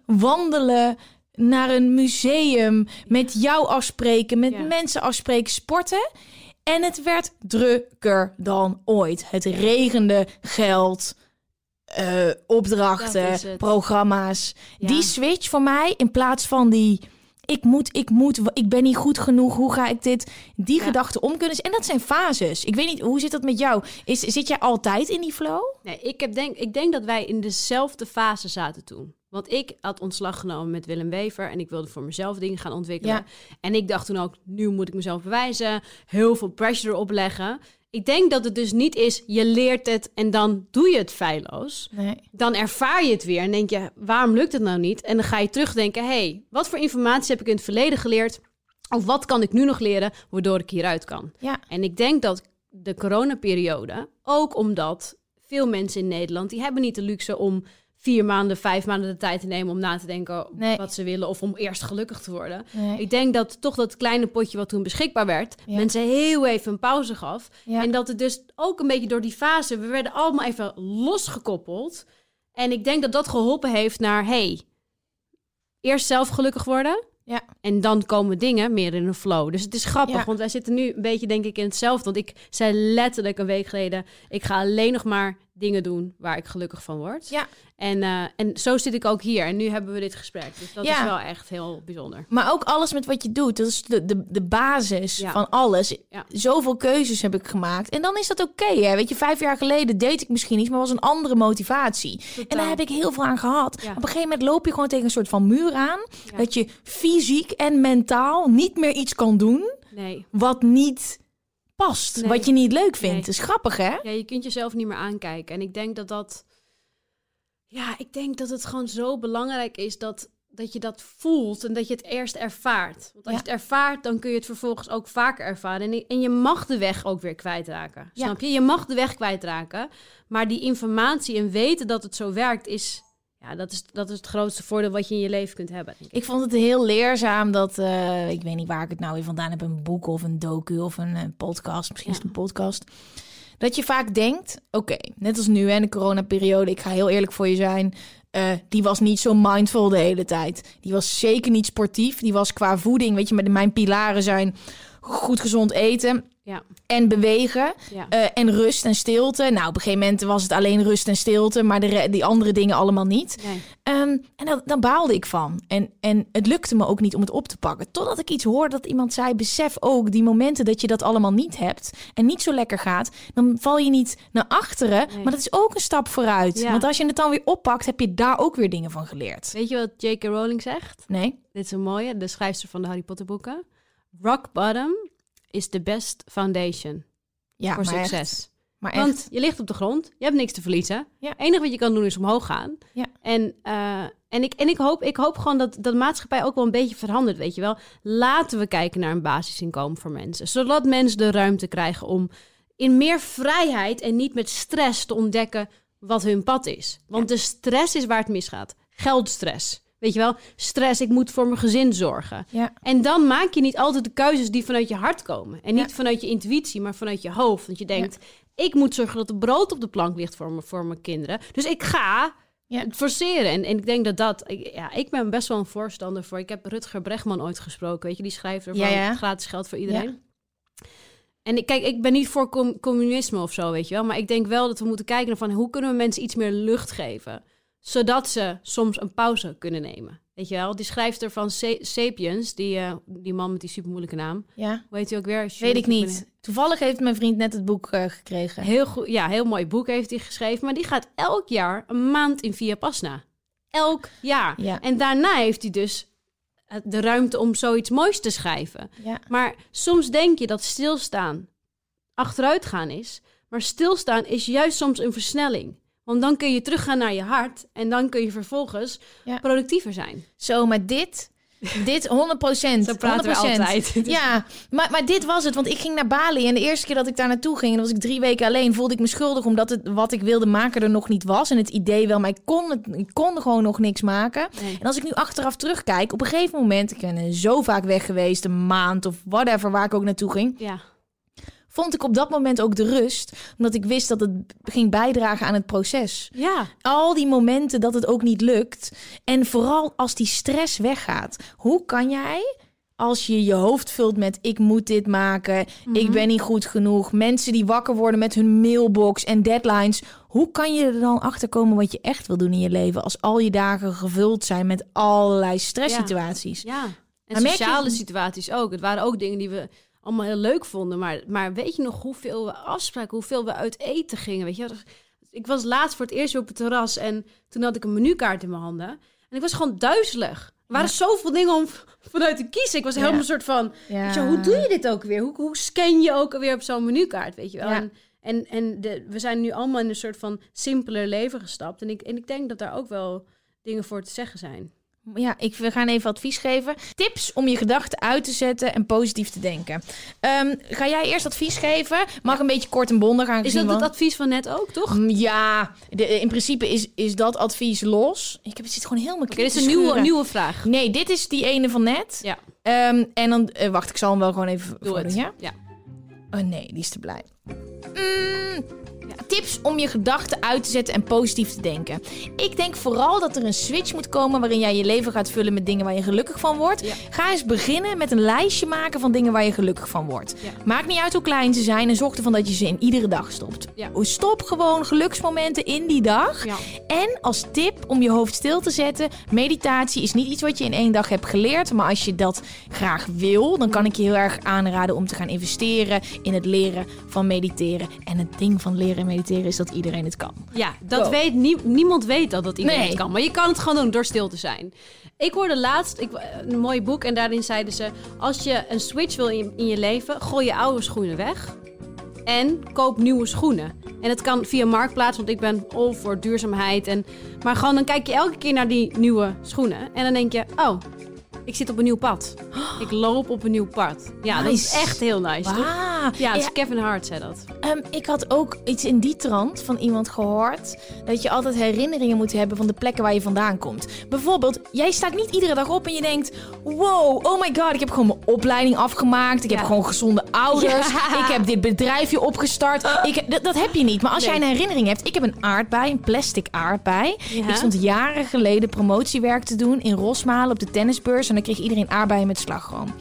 wandelen, naar een museum, met jou afspreken, met Ja. mensen afspreken, sporten. En het werd drukker dan ooit. Het regende geld, eh, opdrachten, programma's. Ja. Die switch voor mij in plaats van die. Ik moet, ik moet, ik ben niet goed genoeg. Hoe ga ik dit? Die Ja. gedachten om kunnen. En dat zijn fases. Ik weet niet, hoe zit dat met jou? Is, zit jij altijd in die flow? Nee, ik, heb denk, ik denk dat wij in dezelfde fase zaten toen. Want ik had ontslag genomen met Willem Wever en ik wilde voor mezelf dingen gaan ontwikkelen. Ja. En ik dacht toen ook, nu moet ik mezelf bewijzen, heel veel pressure erop leggen. Ik denk dat het dus niet is, je leert het en dan doe je het feilloos. Nee. Dan ervaar je het weer en denk je, waarom lukt het nou niet? En dan ga je terugdenken, hé, hey, wat voor informatie heb ik in het verleden geleerd? Of wat kan ik nu nog leren, waardoor ik hieruit kan? Ja. En ik denk dat de coronaperiode, ook omdat veel mensen in Nederland, die hebben niet de luxe om vier maanden, vijf maanden de tijd te nemen om na te denken Nee. wat ze willen of om eerst gelukkig te worden. Nee. Ik denk dat toch dat kleine potje wat toen beschikbaar werd, Ja. mensen heel even een pauze gaf. Ja. En dat het dus ook een beetje door die fase, we werden allemaal even losgekoppeld. En ik denk dat dat geholpen heeft naar, hey, eerst zelf gelukkig worden. Ja. En dan komen dingen meer in een flow. Dus het is grappig, Ja. want wij zitten nu een beetje, denk ik, in hetzelfde. Want ik zei letterlijk een week geleden: ik ga alleen nog maar dingen doen waar ik gelukkig van word. Ja. En, eh, en zo zit ik ook hier. En nu hebben we dit gesprek. Dus dat Ja. is wel echt heel bijzonder. Maar ook alles met wat je doet, dat is de, de, de basis Ja. van alles. Ja. Zoveel keuzes heb ik gemaakt. En dan is dat oké. hè? Weet je, vijf jaar geleden deed ik misschien iets, maar was een andere motivatie. En daar heb ik heel veel aan gehad. Op een gegeven moment loop je gewoon tegen een soort van muur aan. Dat je fysiek en mentaal niet meer iets kan doen Nee. wat niet past. Nee. Wat je niet leuk vindt. Nee. Is grappig, hè? Ja, je kunt jezelf niet meer aankijken. En ik denk dat dat... Ja, ik denk dat het gewoon zo belangrijk is dat, dat je dat voelt en dat je het eerst ervaart. Want als Ja. je het ervaart, dan kun je het vervolgens ook vaker ervaren. En, en je mag de weg ook weer kwijtraken. Ja. Snap je? Je mag de weg kwijtraken. Maar die informatie en weten dat het zo werkt, is... Ja, dat is, dat is het grootste voordeel wat je in je leven kunt hebben. Ik. Ik vond het heel leerzaam dat, eh, ik weet niet waar ik het nou weer vandaan heb, een boek of een docu of een podcast, misschien is het een podcast. Dat je vaak denkt, oké, net als nu hè, in de coronaperiode, ik ga heel eerlijk voor je zijn, eh, die was niet zo mindful de hele tijd. Die was zeker niet sportief, die was qua voeding, weet je, met mijn pilaren zijn goed gezond eten Ja, en bewegen ja. eh, en rust en stilte. Nou, op een gegeven moment was het alleen rust en stilte, maar de die andere dingen allemaal niet. Nee. Ehm, en dan, dan baalde ik van. En, en het lukte me ook niet om het op te pakken. Totdat ik iets hoorde dat iemand zei: besef ook die momenten dat je dat allemaal niet hebt en niet zo lekker gaat, dan val je niet naar achteren. Nee. Maar dat is ook een stap vooruit. Ja. Want als je het dan weer oppakt, heb je daar ook weer dingen van geleerd. Weet je wat J.K. Rowling zegt? Nee? Dit is een mooie, de schrijfster van de Harry Potter boeken. Rock bottom is the best foundation Ja, voor succes. Echt, maar echt. Want je ligt op de grond, je hebt niks te verliezen. Ja. Het enige wat je kan doen is omhoog gaan. Ja. En, eh, en, ik, en ik, hoop, ik hoop gewoon dat, dat de maatschappij ook wel een beetje verandert, weet je wel. Laten we kijken naar een basisinkomen voor mensen. Zodat mensen de ruimte krijgen om in meer vrijheid en niet met stress te ontdekken wat hun pad is. Want de stress is waar het misgaat. Geldstress. Weet je wel, stress, ik moet voor mijn gezin zorgen. Ja. En dan maak je niet altijd de keuzes die vanuit je hart komen. En niet Ja. vanuit je intuïtie, maar vanuit je hoofd. Want je denkt, ik moet zorgen dat er brood op de plank ligt voor, me, voor mijn kinderen. Dus ik ga Ja. het forceren. En, en ik denk dat dat... ik- Ja, ik ben best wel een voorstander voor... Ik heb Rutger Bregman ooit gesproken. Weet je, die schrijver van Ja, ja. gratis geld voor iedereen. En ik, kijk, ik ben niet voor com- communisme of zo, weet je wel. Maar ik denk wel dat we moeten kijken van... hoe kunnen we mensen iets meer lucht geven? Zodat ze soms een pauze kunnen nemen. Weet je wel? Die schrijfster van Sa- Sapiens, die, eh, die man met die supermoeilijke naam. ja, Hoe heet hij ook weer? weet ik niet. Toevallig heeft mijn vriend net het boek eh, gekregen. Heel goed, ja, heel mooi boek heeft hij geschreven. Maar die gaat elk jaar een maand in Via Pasna. Elk jaar. Ja. En daarna heeft hij dus eh, de ruimte om zoiets moois te schrijven. Ja. Maar soms denk je dat stilstaan achteruit gaan is. Maar stilstaan is juist soms een versnelling. Want dan kun je teruggaan naar je hart. En dan kun je vervolgens Ja. productiever zijn. Zo, maar dit, dit *laughs* 100 procent. Zo praten we altijd. *laughs* Ja, maar, maar dit was het. Want ik ging naar Bali en de eerste keer dat ik daar naartoe ging... en was ik drie weken alleen, voelde ik me schuldig... omdat het wat ik wilde maken er nog niet was. En het idee wel, maar ik kon, het, ik kon gewoon nog niks maken. Nee. En als ik nu achteraf terugkijk, op een gegeven moment... ik ben zo vaak weg geweest, een maand of whatever, waar ik ook naartoe ging... Ja, vond ik op dat moment ook de rust. Omdat ik wist dat het ging bijdragen aan het proces. Ja. Al die momenten dat het ook niet lukt. En vooral als die stress weggaat. Hoe kan jij, als je je hoofd vult met ik moet dit maken, ik ben niet goed genoeg, mensen die wakker worden met hun mailbox en deadlines. Hoe kan je er dan achter komen wat je echt wil doen in je leven als al je dagen gevuld zijn met allerlei stresssituaties? Ja. En Maar merk je- sociale situaties ook. Het waren ook dingen die we allemaal heel leuk vonden. Maar, maar weet je nog hoeveel we afspraken, hoeveel we uit eten gingen? Weet je? Ik was laatst voor het eerst weer op het terras en toen had ik een menukaart in mijn handen. En ik was gewoon duizelig. Er waren zoveel dingen om vanuit te kiezen. Ik was helemaal Ja. een soort van, Ja. weet je, hoe doe je dit ook weer? Hoe, hoe scan je ook alweer op zo'n menukaart, weet je wel? En, en, en de, we zijn nu allemaal in een soort van simpeler leven gestapt. En ik, en ik denk dat daar ook wel dingen voor te zeggen zijn. Ja, ik, we gaan even advies geven. Tips om je gedachten uit te zetten en positief te denken. Ehm, ga jij eerst advies geven? Mag een beetje kort en bondig Is aangezien... dat het advies van net ook, toch? Mm, Ja, de- in principe is, is dat advies los. Ik heb het zit gewoon helemaal Oké, dit is een nieuwe, nieuwe vraag. Nee, dit is die ene van net. Ja, Ehm, en dan, eh, wacht, ik zal hem wel gewoon even doe het. ja? ja. Oh nee, die is te blij. Mm, tips om je gedachten uit te zetten en positief te denken. Ik denk vooral dat er een switch moet komen waarin jij je leven gaat vullen met dingen waar je gelukkig van wordt. Ja. Ga eens beginnen met een lijstje maken van dingen waar je gelukkig van wordt. Ja. Maakt niet uit hoe klein ze zijn en zorg ervan dat je ze in iedere dag stopt. Ja. Stop gewoon geluksmomenten in die dag. En als tip om je hoofd stil te zetten: meditatie is niet iets wat je in één dag hebt geleerd. Maar als je dat graag wil, dan kan ik je heel erg aanraden om te gaan investeren in het leren van mediteren. En het ding van leren en mediteren is dat iedereen het kan. Ja, dat Wow. weet nie- niemand weet dat dat iedereen Nee. het kan. Maar je kan het gewoon doen door stil te zijn. Ik hoorde laatst ik, een mooi boek en daarin zeiden ze... als je een switch wil in je, in je leven, gooi je oude schoenen weg. En koop nieuwe schoenen. En het kan via Marktplaats, want ik ben all voor duurzaamheid. En, maar gewoon dan kijk je elke keer naar die nieuwe schoenen. En dan denk je, oh, ik zit op een nieuw pad. Ik loop op een nieuw pad. Ja, dat is echt heel nice. toch? Ah, Ja, dus ja, Kevin Hart zei dat. Ehm, ik had ook iets in die trant van iemand gehoord. Dat je altijd herinneringen moet hebben van de plekken waar je vandaan komt. Bijvoorbeeld, jij staat niet iedere dag op en je denkt: Wow, oh my god, ik heb gewoon mijn opleiding afgemaakt. Ik heb gewoon gezonde ouders. Ja. Ik heb dit bedrijfje opgestart. *gasps* Ik, dat, dat heb je niet. Maar als Nee. jij een herinnering hebt, ik heb een aardbei, een plastic aardbei. Ik stond jaren geleden promotiewerk te doen in Rosmalen op de tennisbeurs. En dan kreeg iedereen aardbeien met slagroom.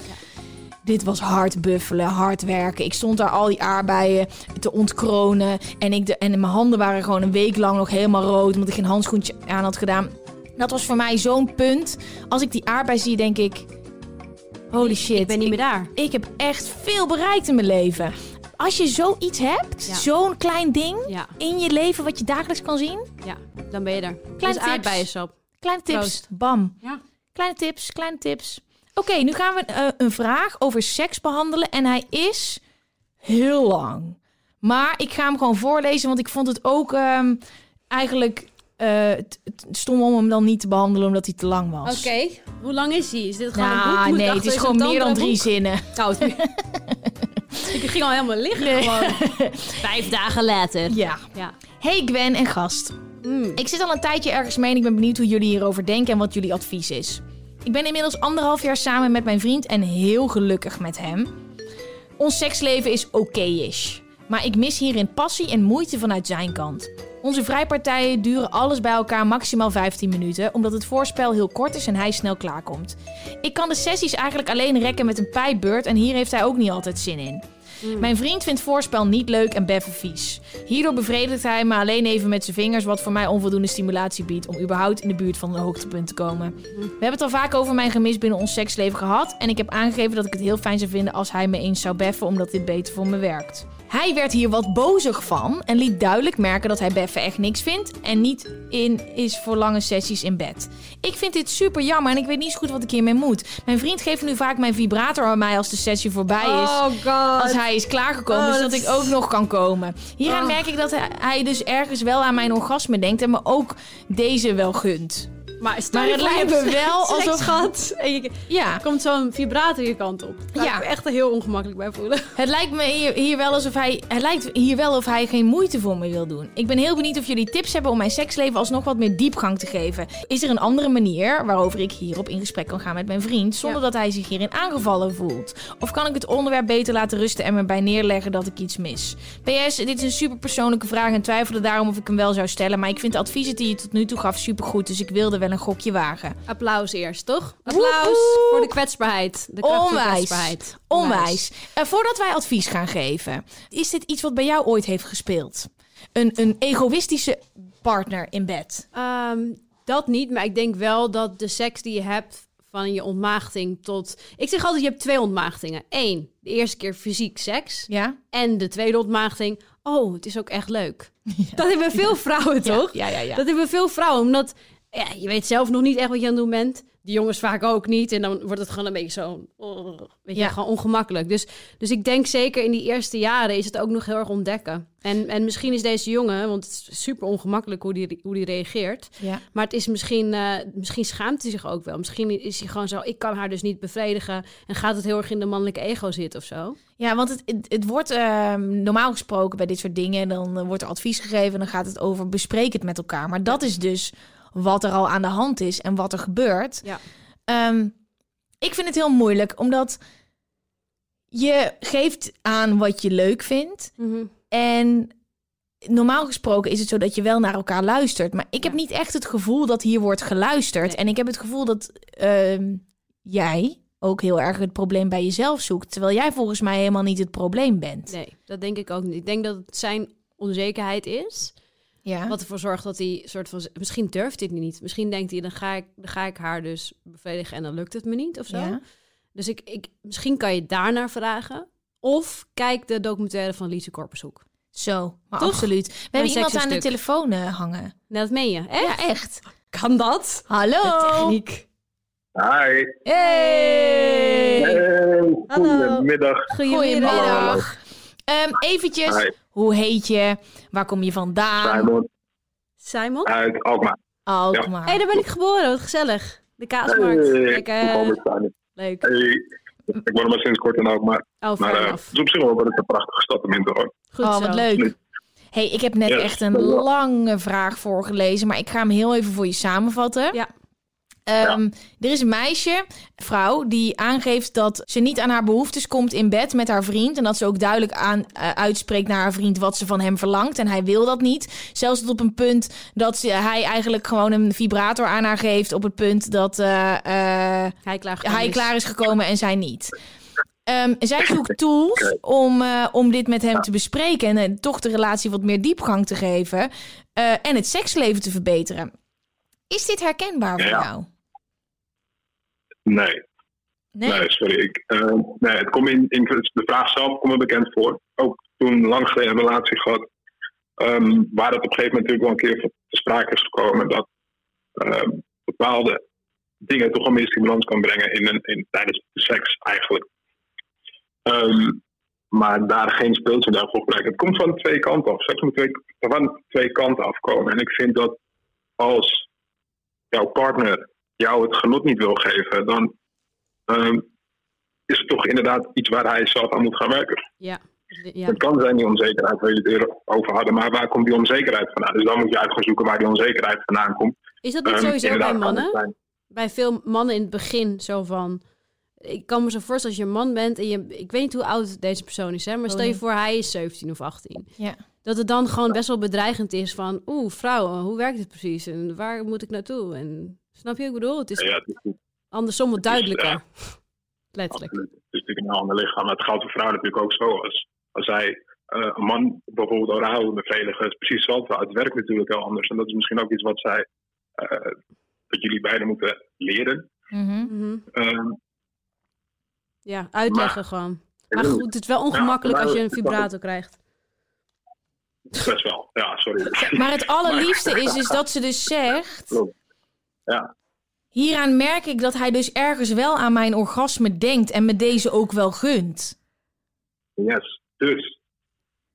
Dit was hard buffelen, hard werken. Ik stond daar al die aardbeien te ontkronen. En, ik de, en mijn handen waren gewoon een week lang nog helemaal rood. Omdat ik geen handschoentje aan had gedaan. Dat was voor mij zo'n punt. Als ik die aardbei zie, denk ik... Holy shit. Ik ben niet meer daar. ik heb echt veel bereikt in mijn leven. Als je zoiets hebt, Ja. zo'n klein ding Ja, in je leven wat je dagelijks kan zien. ja, dan ben je er. Kleine dus tips. aardbeiensap. Kleine tips, Proost. bam. Ja. Kleine tips, kleine tips. Oké, nu gaan we eh, een vraag over seks behandelen. En hij is heel lang. Maar ik ga hem gewoon voorlezen, want ik vond het ook ehm, eigenlijk eh, stom om hem dan niet te behandelen, omdat hij te lang was. Oké, hoe lang is hij? Is dit gewoon een boek? Nou, Moet ik nee, het is gewoon meer dan drie zinnen. Oh, het- *laughs* ik ging al helemaal liggen gewoon. *laughs* Vijf dagen later. Ja. Ja. Hey Gwen en gast. Mm. Ik zit al een tijdje ergens mee en ik ben benieuwd hoe jullie hierover denken en wat jullie advies is. Ik ben inmiddels anderhalf jaar samen met mijn vriend en heel gelukkig met hem. Ons seksleven is oké-ish. Maar ik mis hierin passie en moeite vanuit zijn kant. Onze vrijpartijen duren alles bij elkaar maximaal 15 minuten, omdat het voorspel heel kort is en hij snel klaarkomt. Ik kan de sessies eigenlijk alleen rekken met een pijpbeurt en hier heeft hij ook niet altijd zin in. Mijn vriend vindt voorspel niet leuk en beffen vies. Hierdoor bevredigt hij me alleen even met zijn vingers, wat voor mij onvoldoende stimulatie biedt om überhaupt in de buurt van een hoogtepunt te komen. We hebben het al vaak over mijn gemis binnen ons seksleven gehad en ik heb aangegeven dat ik het heel fijn zou vinden als hij me eens zou beffen, omdat dit beter voor me werkt. Hij werd hier wat bozig van en liet duidelijk merken dat hij beffen echt niks vindt en niet in is voor lange sessies in bed. Ik vind dit super jammer en ik weet niet zo goed wat ik hiermee moet. Mijn vriend geeft nu vaak mijn vibrator aan mij als de sessie voorbij is Oh god. als hij is klaargekomen, Oh, zodat dat ik ook nog kan komen. Hieraan Oh. merk ik dat hij dus ergens wel aan mijn orgasme denkt en me ook deze wel gunt. Maar, het lijkt me wel alsof- en je Ja, komt zo'n vibrator je kant op. Daar Ja. ja. ik me echt heel ongemakkelijk bij voelen. *laughs* het lijkt me hier, hier wel alsof hij. Het lijkt hier wel of hij geen moeite voor me wil doen. Ik ben heel benieuwd of jullie tips hebben om mijn seksleven alsnog wat meer diepgang te geven. Is er een andere manier waarover ik hierop in gesprek kan gaan met mijn vriend zonder Ja. dat hij zich hierin aangevallen voelt? Of kan ik het onderwerp beter laten rusten en me bij neerleggen dat ik iets mis? PS, dit is een super persoonlijke vraag en twijfelde daarom of ik hem wel zou stellen. Maar ik vind de adviezen die je tot nu toe gaf supergoed, dus ik wilde wel een gokje wagen. Applaus eerst, toch? Applaus Woehoe. voor de kwetsbaarheid. De kracht van Onwijs. kwetsbaarheid. Onwijs. Eh, voordat wij advies gaan geven, is dit iets wat bij jou ooit heeft gespeeld? Een, een egoïstische partner in bed. Ehm, dat niet, maar ik denk wel dat de seks die je hebt van je ontmaagding tot... Ik zeg altijd, je hebt twee ontmaagdingen. Eén, de eerste keer fysiek seks. Ja? En de tweede ontmaagding, oh, het is ook echt leuk. *laughs* Dat hebben veel vrouwen, toch? Ja, ja, ja. Dat hebben veel vrouwen, omdat ja, je weet zelf nog niet echt wat je aan het doen bent. De jongens vaak ook niet. En dan wordt het gewoon een beetje zo, oh, weet je, Ja. gewoon ongemakkelijk. Dus, dus ik denk zeker in die eerste jaren is het ook nog heel erg ontdekken. En, en misschien is deze jongen, want het is super ongemakkelijk hoe die, hoe die reageert. ja. Maar het is misschien, eh, misschien schaamt hij zich ook wel. Misschien is hij gewoon zo, ik kan haar dus niet bevredigen. En gaat het heel erg in de mannelijke ego zitten of zo. Ja, want het, het, het wordt ehm, normaal gesproken bij dit soort dingen, dan eh, wordt er advies gegeven en dan gaat het over bespreek het met elkaar. Maar dat is dus wat er al aan de hand is en wat er gebeurt. Ja. Ehm, ik vind het heel moeilijk, omdat je geeft aan wat je leuk vindt. En normaal gesproken is het zo dat je wel naar elkaar luistert. Maar ik heb Ja. niet echt het gevoel dat hier wordt geluisterd. Nee. En ik heb het gevoel dat ehm, jij ook heel erg het probleem bij jezelf zoekt. Terwijl jij volgens mij helemaal niet het probleem bent. Nee, dat denk ik ook niet. Ik denk dat het zijn onzekerheid is. Ja. Wat ervoor zorgt dat hij soort van... Misschien durft hij het niet. Misschien denkt hij, dan ga ik, dan ga ik haar dus bevredigen en dan lukt het me niet of zo. Ja. Dus ik, ik, misschien kan je daarnaar vragen. Of kijk de documentaire van Lise Korpershoek. Zo, maar Toch? absoluut. We Mijn hebben iemand aan de telefoon eh, hangen. Nou, dat meen je, echt? Ja, echt. Kan dat? Hallo. De techniek. Hi. Hey. Hey, Hallo. goedemiddag. Goedemiddag. Ehm eventjes, Hi. Hoe heet je? Waar kom je vandaan? Simon Simon? uit Alkmaar. Alkmaar. Hé, hey, daar ben ik geboren. Wat gezellig. De kaasmarkt. Hey, Kijk, leuk. Hey. Ik woon maar sinds kort in Alkmaar. Oh, Maar fijn af. het is op zich wel wel een prachtige stad om in te wonen. Goed oh, zo. wat leuk. hey, ik heb net echt een lange vraag voorgelezen, maar ik ga hem heel even voor je samenvatten. Ja. Ehm, Er is een meisje, vrouw, die aangeeft dat ze niet aan haar behoeftes komt in bed met haar vriend. En dat ze ook duidelijk aan, eh, uitspreekt naar haar vriend wat ze van hem verlangt. En hij wil dat niet. Zelfs tot op een punt dat ze, hij eigenlijk gewoon een vibrator aan haar geeft. Op het punt dat eh, eh, Hij klaar hij klaar is gekomen en zij niet. Ehm, zij zoekt tools om, om dit met hem te bespreken en toch de relatie wat meer diepgang te geven en het seksleven te verbeteren. Is dit herkenbaar voor Ja. jou? Nee, Nee. nee, sorry. Ik, eh, nee, het komt in, in de vraag zelf komt me bekend voor. Ook toen lang geleden een relatie gehad. ehm, waar het op een gegeven moment natuurlijk wel een keer te sprake is gekomen. Dat ehm, bepaalde dingen toch wel meer stimulans kan brengen in, een, in, tijdens de seks eigenlijk. Ehm, maar daar geen speeltje daarvoor gebruiken. Het komt van twee kanten af. Seks moet twee, van twee kanten afkomen. En ik vind dat als jouw partner jou het genot niet wil geven, dan ehm, is het toch inderdaad iets waar hij zelf aan moet gaan werken. Ja. ja. Het kan zijn die onzekerheid waar jullie het over hadden, maar waar komt die onzekerheid vandaan? Dus dan moet je uit gaan zoeken waar die onzekerheid vandaan komt. Is dat niet Ehm, sowieso bij het mannen? Bij veel mannen in het begin zo van... Ik kan me zo voorstellen als je een man bent en je... Ik weet niet hoe oud deze persoon is, hè? Maar Oh, stel je nee. voor hij is 17 of 18. Ja. Dat het dan gewoon best wel bedreigend is van... Oeh, vrouwen, hoe werkt dit precies? En waar moet ik naartoe? En snap je wat ik bedoel? Het is Ja, het is andersom wat is, duidelijker. ja. Letterlijk. absoluut. Het is natuurlijk een ander lichaam. Maar het geldt voor vrouwen natuurlijk ook zo. Als, als zij eh, een man bijvoorbeeld oraal wil bevredigen, is precies hetzelfde. Het werkt natuurlijk heel anders. En dat is misschien ook iets wat zij, eh, dat jullie beiden moeten leren. Ehm, Ja, uitleggen gewoon. Maar goed, het is wel ongemakkelijk Ja, als je een vibrator krijgt. Best wel. Ja, sorry. Maar het *laughs* allerliefste is dus dat ze dus zegt... Klopt. Ja. Hieraan merk ik dat hij dus ergens wel aan mijn orgasme denkt en me deze ook wel gunt. Yes. Dus,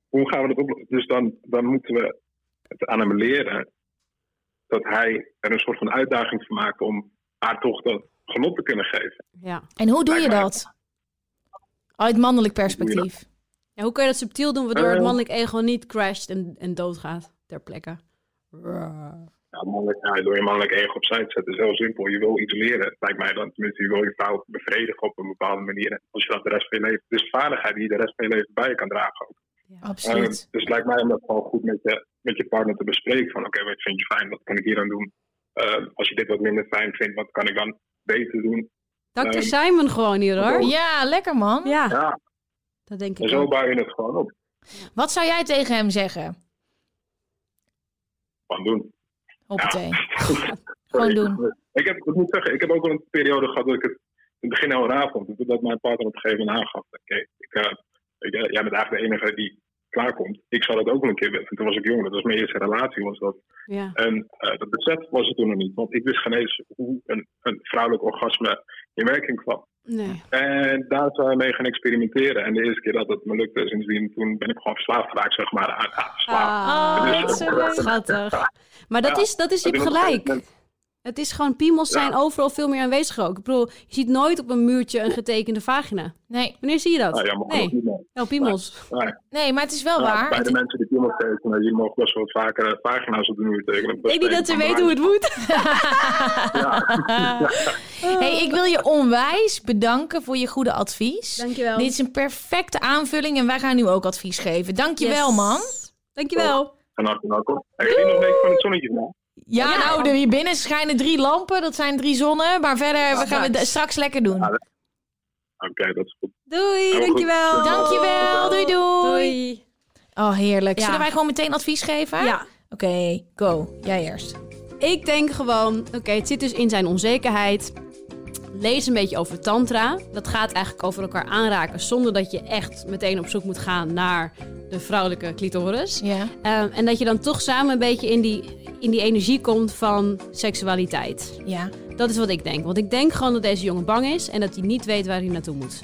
hoe gaan we dat oplossen? Dus dan, dan moeten we het aan hem leren dat hij er een soort van uitdaging van maakte om haar toch dat genot te kunnen geven. Ja. En hoe doe je dat? Uit mannelijk perspectief. ja. Hoe kun je dat subtiel doen waardoor het Eh. mannelijk ego niet crasht en, en doodgaat ter plekke? Ja, mannelijk, ja, door je mannelijk ego opzij te zetten is heel simpel. Je wil iets leren, lijkt mij dan. Tenminste, je wil je vrouw bevredigen op een bepaalde manier. En als je dat de rest van je leven... Is vaardigheid die je de rest van je leven bij je kan dragen. Ook. Absoluut. Eh, dus het lijkt mij om dat gewoon goed met je, met je partner te bespreken. Van oké, wat vind je fijn? Wat kan ik hier aan doen? Eh, als je dit wat minder fijn vindt, wat kan ik dan beter doen? Dr. Ehm, Simon gewoon hier hoor. Ja, lekker man. Ja, Ja, dat denk en ik zo ook. bouw je het gewoon op. Wat zou jij tegen hem zeggen? Gewoon doen. Hoppatee. *laughs* Gewoon doen. Ik, heb, ik moet zeggen, ik heb ook wel een periode gehad dat ik het in het begin heel raar vond. Dat mijn partner op een gegeven moment aangaf. Oké, ik, eh, jij bent eigenlijk de enige die klaarkomt. Ik zou dat ook wel een keer willen. En toen was ik jong. Dat was mijn eerste relatie. Was dat. Ja. En eh, dat besef was er toen nog niet. Want ik wist geen eens hoe een, een vrouwelijk orgasme in werking kwam. Nee. En daar zijn we mee gaan experimenteren. En de eerste keer dat het me lukte, sindsdien toen ben ik gewoon verslaafd geraakt, zeg maar. aan aan verslaafd. Ah, Oh, Dus, eh. Schattig. Maar dat Ja, is, dat is dat je gelijk. moment- Het is gewoon, piemels zijn Ja. overal veel meer aanwezig ook. Ik bedoel, je ziet nooit op een muurtje een getekende vagina. Nee, Wanneer zie je dat? Nou, ja, mag nee, ook niet meer. Wel piemels. Nee. nee, maar het is wel Ja, waar. bij Het- de mensen die piemels tekenen, die mogen best wel wat vaker eh, pagina's op de muur tekenen. Ik denk niet dat ze weten hoe het moet. *laughs* hey, ik wil je onwijs bedanken voor je goede advies. Dankjewel. Dit is een perfecte aanvulling en wij gaan nu ook advies geven. Dankjewel, Yes. man. Dankjewel. En hartelijk welkom. Ik zie nog een beetje van het zonnetje. man. Ja, nou, er hier binnen schijnen drie lampen. Dat zijn drie zonnen. Maar verder we gaan we het straks lekker doen. Ja, Oké, dat is goed. Doei, dankjewel. Dankjewel. Doei, doei. Doei. Oh, heerlijk. Ja. Zullen wij gewoon meteen advies geven? Ja, Oké, go. Jij eerst. ik denk gewoon, oké, het zit dus in zijn onzekerheid. Lees een beetje over tantra. Dat gaat eigenlijk over elkaar aanraken zonder dat je echt meteen op zoek moet gaan naar de vrouwelijke clitoris. Ja. Ehm, en dat je dan toch samen een beetje in die, in die energie komt van seksualiteit. Ja. Dat is wat ik denk. Want ik denk gewoon dat deze jongen bang is en dat hij niet weet waar hij naartoe moet.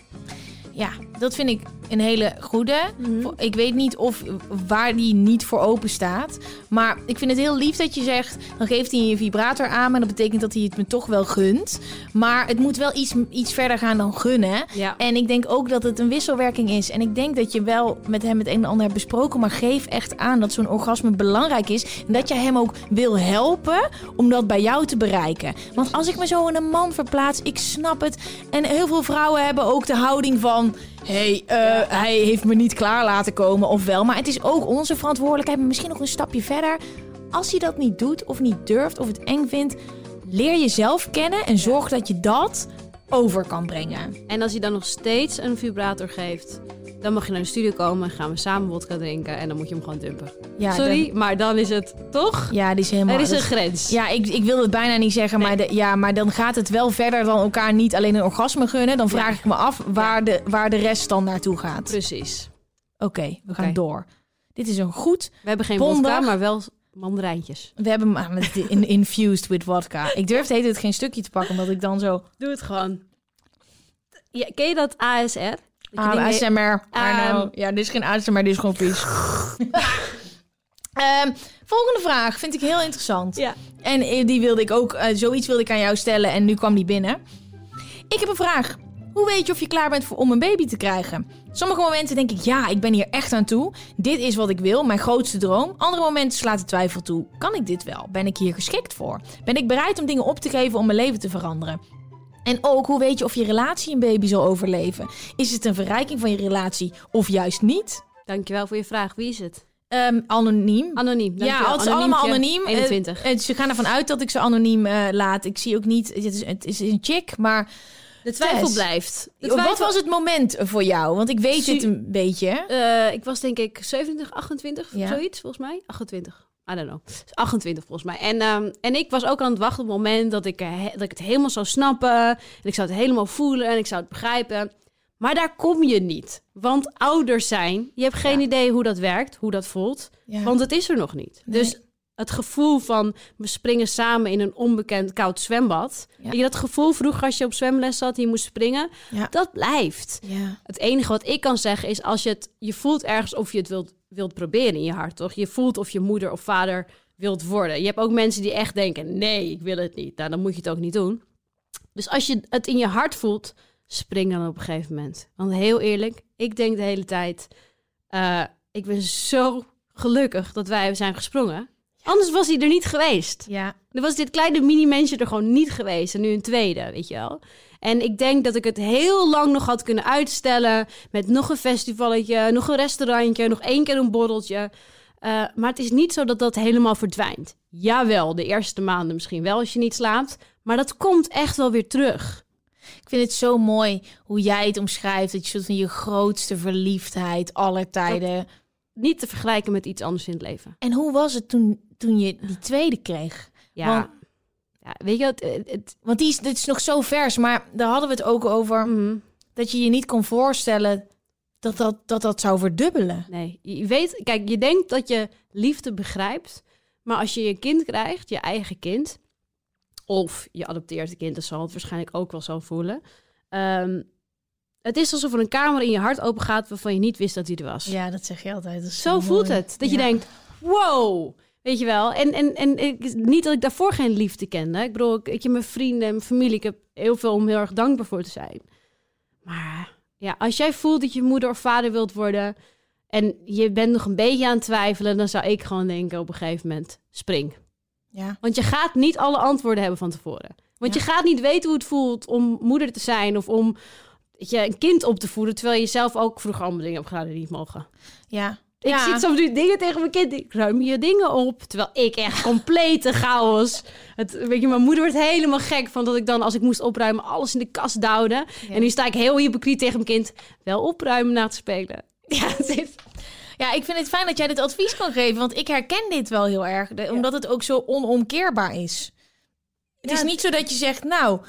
Ja, dat vind ik een hele goede. Mhm. Ik weet niet of waar die niet voor open staat. Maar ik vind het heel lief dat je zegt... dan geeft hij je vibrator aan... maar dat betekent dat hij het me toch wel gunt. Maar het moet wel iets, iets verder gaan dan gunnen. Ja. En ik denk ook dat het een wisselwerking is. En ik denk dat je wel met hem het een en ander hebt besproken... maar geef echt aan dat zo'n orgasme belangrijk is... en dat je hem ook wil helpen om dat bij jou te bereiken. Want als ik me zo in een man verplaats, ik snap het. En heel veel vrouwen hebben ook de houding van... hey, eh, hij heeft me niet klaar laten komen of wel. Maar het is ook onze verantwoordelijkheid, maar misschien nog een stapje verder. Als je dat niet doet of niet durft of het eng vindt... leer jezelf kennen en zorg dat je dat over kan brengen. En als hij dan nog steeds een vibrator geeft, dan mag je naar de studio komen, gaan we samen vodka drinken en dan moet je hem gewoon dumpen. Ja, Sorry, dan- maar dan is het toch? ja, die is helemaal... er is een grens. Ja, ik, ik wil het bijna niet zeggen, maar, de, ja, maar dan gaat het wel verder dan elkaar niet alleen een orgasme gunnen. Dan vraag Ja. ik me af waar, de, waar de rest dan naartoe gaat. Oké, Precies. we gaan Oké. door. Dit is een goed... We hebben geen Bondig. vodka, maar wel mandarijntjes. We hebben hem aan het in, infused with vodka. Ik durfde heet het geen stukje te pakken, omdat ik dan zo... Doe het gewoon. Ja, ken je dat ASR? Dat Ah, ASMR. Ehm. Ja, dit is geen ASMR, dit is gewoon vies. *laughs* Ehm, volgende vraag vind ik heel interessant. Ja. En eh, die wilde ik ook, eh, zoiets wilde ik aan jou stellen en nu kwam die binnen. Ik heb een vraag. Hoe weet je of je klaar bent voor, om een baby te krijgen? Sommige momenten denk ik, ja, ik ben hier echt aan toe. Dit is wat ik wil, mijn grootste droom. Andere momenten slaat de twijfel toe. Kan ik dit wel? Ben ik hier geschikt voor? Ben ik bereid om dingen op te geven om mijn leven te veranderen? En ook, hoe weet je of je relatie een baby zal overleven? Is het een verrijking van je relatie of juist niet? Dankjewel voor je vraag. Wie is het? Ehm, anoniem. Anoniem. Ja, het is allemaal anoniem. 21. Eh, eh, ze gaan ervan uit dat ik ze anoniem eh, laat. Ik zie ook niet, het is, het is een chick, maar de twijfel Tess. blijft. De wat was het moment voor jou? Want ik weet Su- het een beetje. Eh, ik was denk ik 27, 28, Ja. zoiets volgens mij. 28. I don't know. 28 volgens mij. En, ehm, en ik was ook aan het wachten op het moment dat ik, eh, dat ik het helemaal zou snappen. En ik zou het helemaal voelen en ik zou het begrijpen. Maar daar kom je niet. Want ouders zijn, je hebt geen idee hoe dat werkt, hoe dat voelt. Ja. Want het is er nog niet. Nee. Dus het gevoel van we springen samen in een onbekend koud zwembad. Ja. Je dat gevoel vroeger als je op zwemles zat je moest springen, Ja. dat blijft. Ja. Het enige wat ik kan zeggen is als je het, je voelt ergens of je het wilt, wilt proberen in je hart, toch? Je voelt of je moeder of vader wilt worden. Je hebt ook mensen die echt denken: nee, ik wil het niet. Nou, dan moet je het ook niet doen. Dus als je het in je hart voelt, spring dan op een gegeven moment. Want heel eerlijk, ik denk de hele tijd: eh, ik ben zo gelukkig dat wij zijn gesprongen. Anders was hij er niet geweest. Ja. Dan was dit kleine mini-mensje er gewoon niet geweest. En nu een tweede, weet je wel. En ik denk dat ik het heel lang nog had kunnen uitstellen. Met nog een festivalletje, nog een restaurantje, nog één keer een borreltje. Uh, maar het is niet zo dat dat helemaal verdwijnt. Jawel, de eerste maanden misschien wel als je niet slaapt. Maar dat komt echt wel weer terug. Ik vind het zo mooi hoe jij het omschrijft. Dat je soort van je grootste verliefdheid aller tijden. Dat niet te vergelijken met iets anders in het leven. En hoe was het toen, toen je die tweede kreeg? Ja, want, ja weet je wat? Het, het, want die is, dit is nog zo vers, maar daar hadden we het ook over. Mhm. Dat je je niet kon voorstellen dat dat, dat dat zou verdubbelen. Nee, je weet, kijk, je denkt dat je liefde begrijpt. Maar als je je kind krijgt, je eigen kind, of je adopteert een kind, dat zal het waarschijnlijk ook wel zo voelen. Ehm, het is alsof er een kamer in je hart open gaat waarvan je niet wist dat die er was. Ja, dat zeg je altijd. zo, zo voelt het. Dat je denkt, wow, weet je wel. En, en, en ik, niet dat ik daarvoor geen liefde kende. Ik bedoel, ik, ik mijn vrienden en mijn familie, ik heb heel veel om heel erg dankbaar voor te zijn. Maar ja, als jij voelt dat je moeder of vader wilt worden en je bent nog een beetje aan het twijfelen, dan zou ik gewoon denken op een gegeven moment, spring. Ja. Want je gaat niet alle antwoorden hebben van tevoren. Want Ja. je gaat niet weten hoe het voelt om moeder te zijn of om je, een kind op te voeden, terwijl je zelf ook vroeger allemaal dingen hebt gedaan die niet mogen. Ja. Ik zit soms nu dingen tegen mijn kind. Ik ruim je dingen op. Terwijl ik echt complete *laughs* chaos. Het, weet je, mijn moeder werd helemaal gek van dat ik dan, als ik moest opruimen, alles in de kast duwde. En nu sta ik heel hypocriet tegen mijn kind. Wel opruimen na te spelen. Ja, *laughs* het is... Ja, ik vind het fijn dat jij dit advies kan geven, want ik herken dit wel heel erg, de- omdat het ook zo onomkeerbaar is. Het Ja, is niet zo dat je zegt, nou,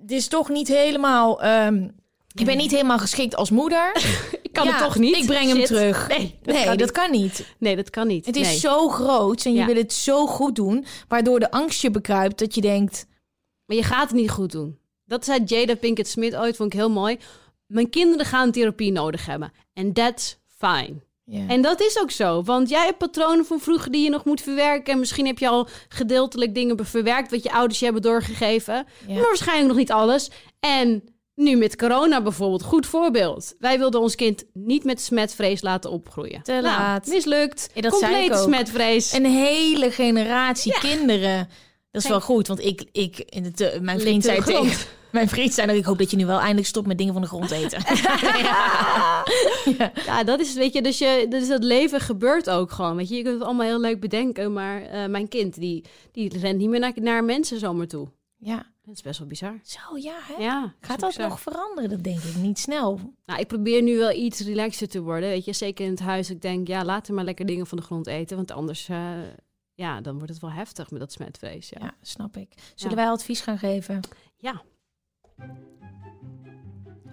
het is toch niet helemaal, ehm, ik ben niet helemaal geschikt als moeder. *laughs* Ik kan Ja, het toch niet. Ik breng hem terug. Nee, dat, nee, kan, dat niet. kan niet. nee, dat kan niet. Het is Nee. zo groot en je Ja. wil het zo goed doen, waardoor de angst je bekruipt dat je denkt, Maar je gaat het niet goed doen. Dat zei Jada Pinkett Smith ooit, vond ik heel mooi. Mijn kinderen gaan therapie nodig hebben. En that's fine. ja. En dat is ook zo. Want jij hebt patronen van vroeger die je nog moet verwerken. En misschien heb je al gedeeltelijk dingen verwerkt wat je ouders je hebben doorgegeven. Maar waarschijnlijk nog niet alles. En nu met corona bijvoorbeeld, goed voorbeeld. Wij wilden ons kind niet met smetvrees laten opgroeien. Te Nou, laat. mislukt. Ja, dat zei Complete smetvrees. een hele generatie kinderen. Dat is wel goed, want ik, ik in eh, *laughs* mijn vriend zei de grond. tegen mijn vriend zei dat ik hoop dat je nu wel eindelijk stopt met dingen van de grond eten. *laughs* *laughs* Ja, dat is, weet je, dus, je, dus dat leven gebeurt ook gewoon. Weet je, je kunt het allemaal heel leuk bedenken, maar eh, mijn kind, die, die rent niet meer naar, naar mensen zomaar toe. ja, Dat is best wel bizar. zo ja. Hè? Ja, Gaat dat bizar. nog veranderen? Dat denk ik niet snel. Nou, ik probeer nu wel iets relaxer te worden, weet je. Zeker in het huis. Ik denk, ja, laten maar lekker dingen van de grond eten, want anders, eh, ja, dan wordt het wel heftig met dat smetvrees. Ja. Ja, snap ik. Zullen Ja. wij advies gaan geven? Ja.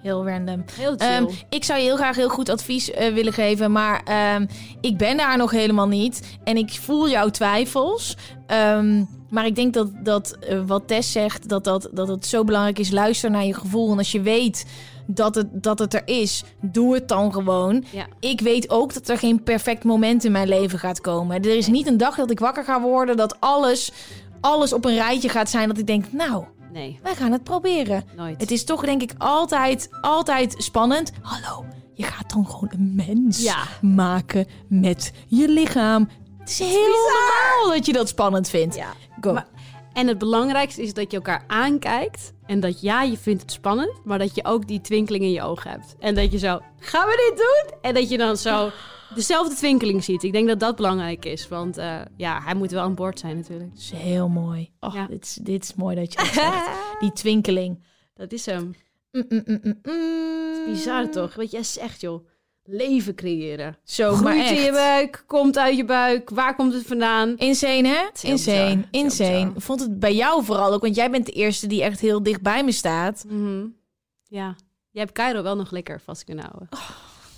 Heel random. Heel chill. Ehm, ik zou je heel graag heel goed advies eh, willen geven, maar ehm, ik ben daar nog helemaal niet. En ik voel jouw twijfels. Ehm, maar ik denk dat, dat eh, wat Tess zegt, dat, dat, dat het zo belangrijk is. Luister naar je gevoel. En als je weet dat het, dat het er is, doe het dan gewoon. ja. Ik weet ook dat er geen perfect moment in mijn leven gaat komen. Er is niet een dag dat ik wakker ga worden, dat alles, alles op een rijtje gaat zijn. Dat ik denk, nou, Nee, wij gaan het proberen. nooit. Het is toch denk ik altijd, altijd spannend. Hallo, je gaat dan gewoon een mens Ja. maken met je lichaam. Het is heel normaal dat je dat spannend vindt. Ja. Go. Maar- En het belangrijkste is dat je elkaar aankijkt. En dat ja, je vindt het spannend. Maar dat je ook die twinkeling in je ogen hebt. En dat je zo, gaan we dit doen? En dat je dan zo *laughs* dezelfde twinkeling ziet. Ik denk dat dat belangrijk is. Want eh, ja, hij moet wel aan boord zijn natuurlijk. Dat is heel mooi. Oh, Ja. dit, is, dit is mooi dat je dat zegt. *laughs* Die twinkeling. Dat is hem. Mm, mm, mm. Bizar toch? Wat jij zegt joh. Leven creëren. Zo, maar Groeit in je echt. buik, komt uit je buik. Waar komt het vandaan? Insane, hè? heel Insane, bizar. Vond het bij jou vooral ook, want jij bent de eerste die echt heel dicht bij me staat. Mhm. Ja. Jij hebt Cairo wel nog lekker vast kunnen houden.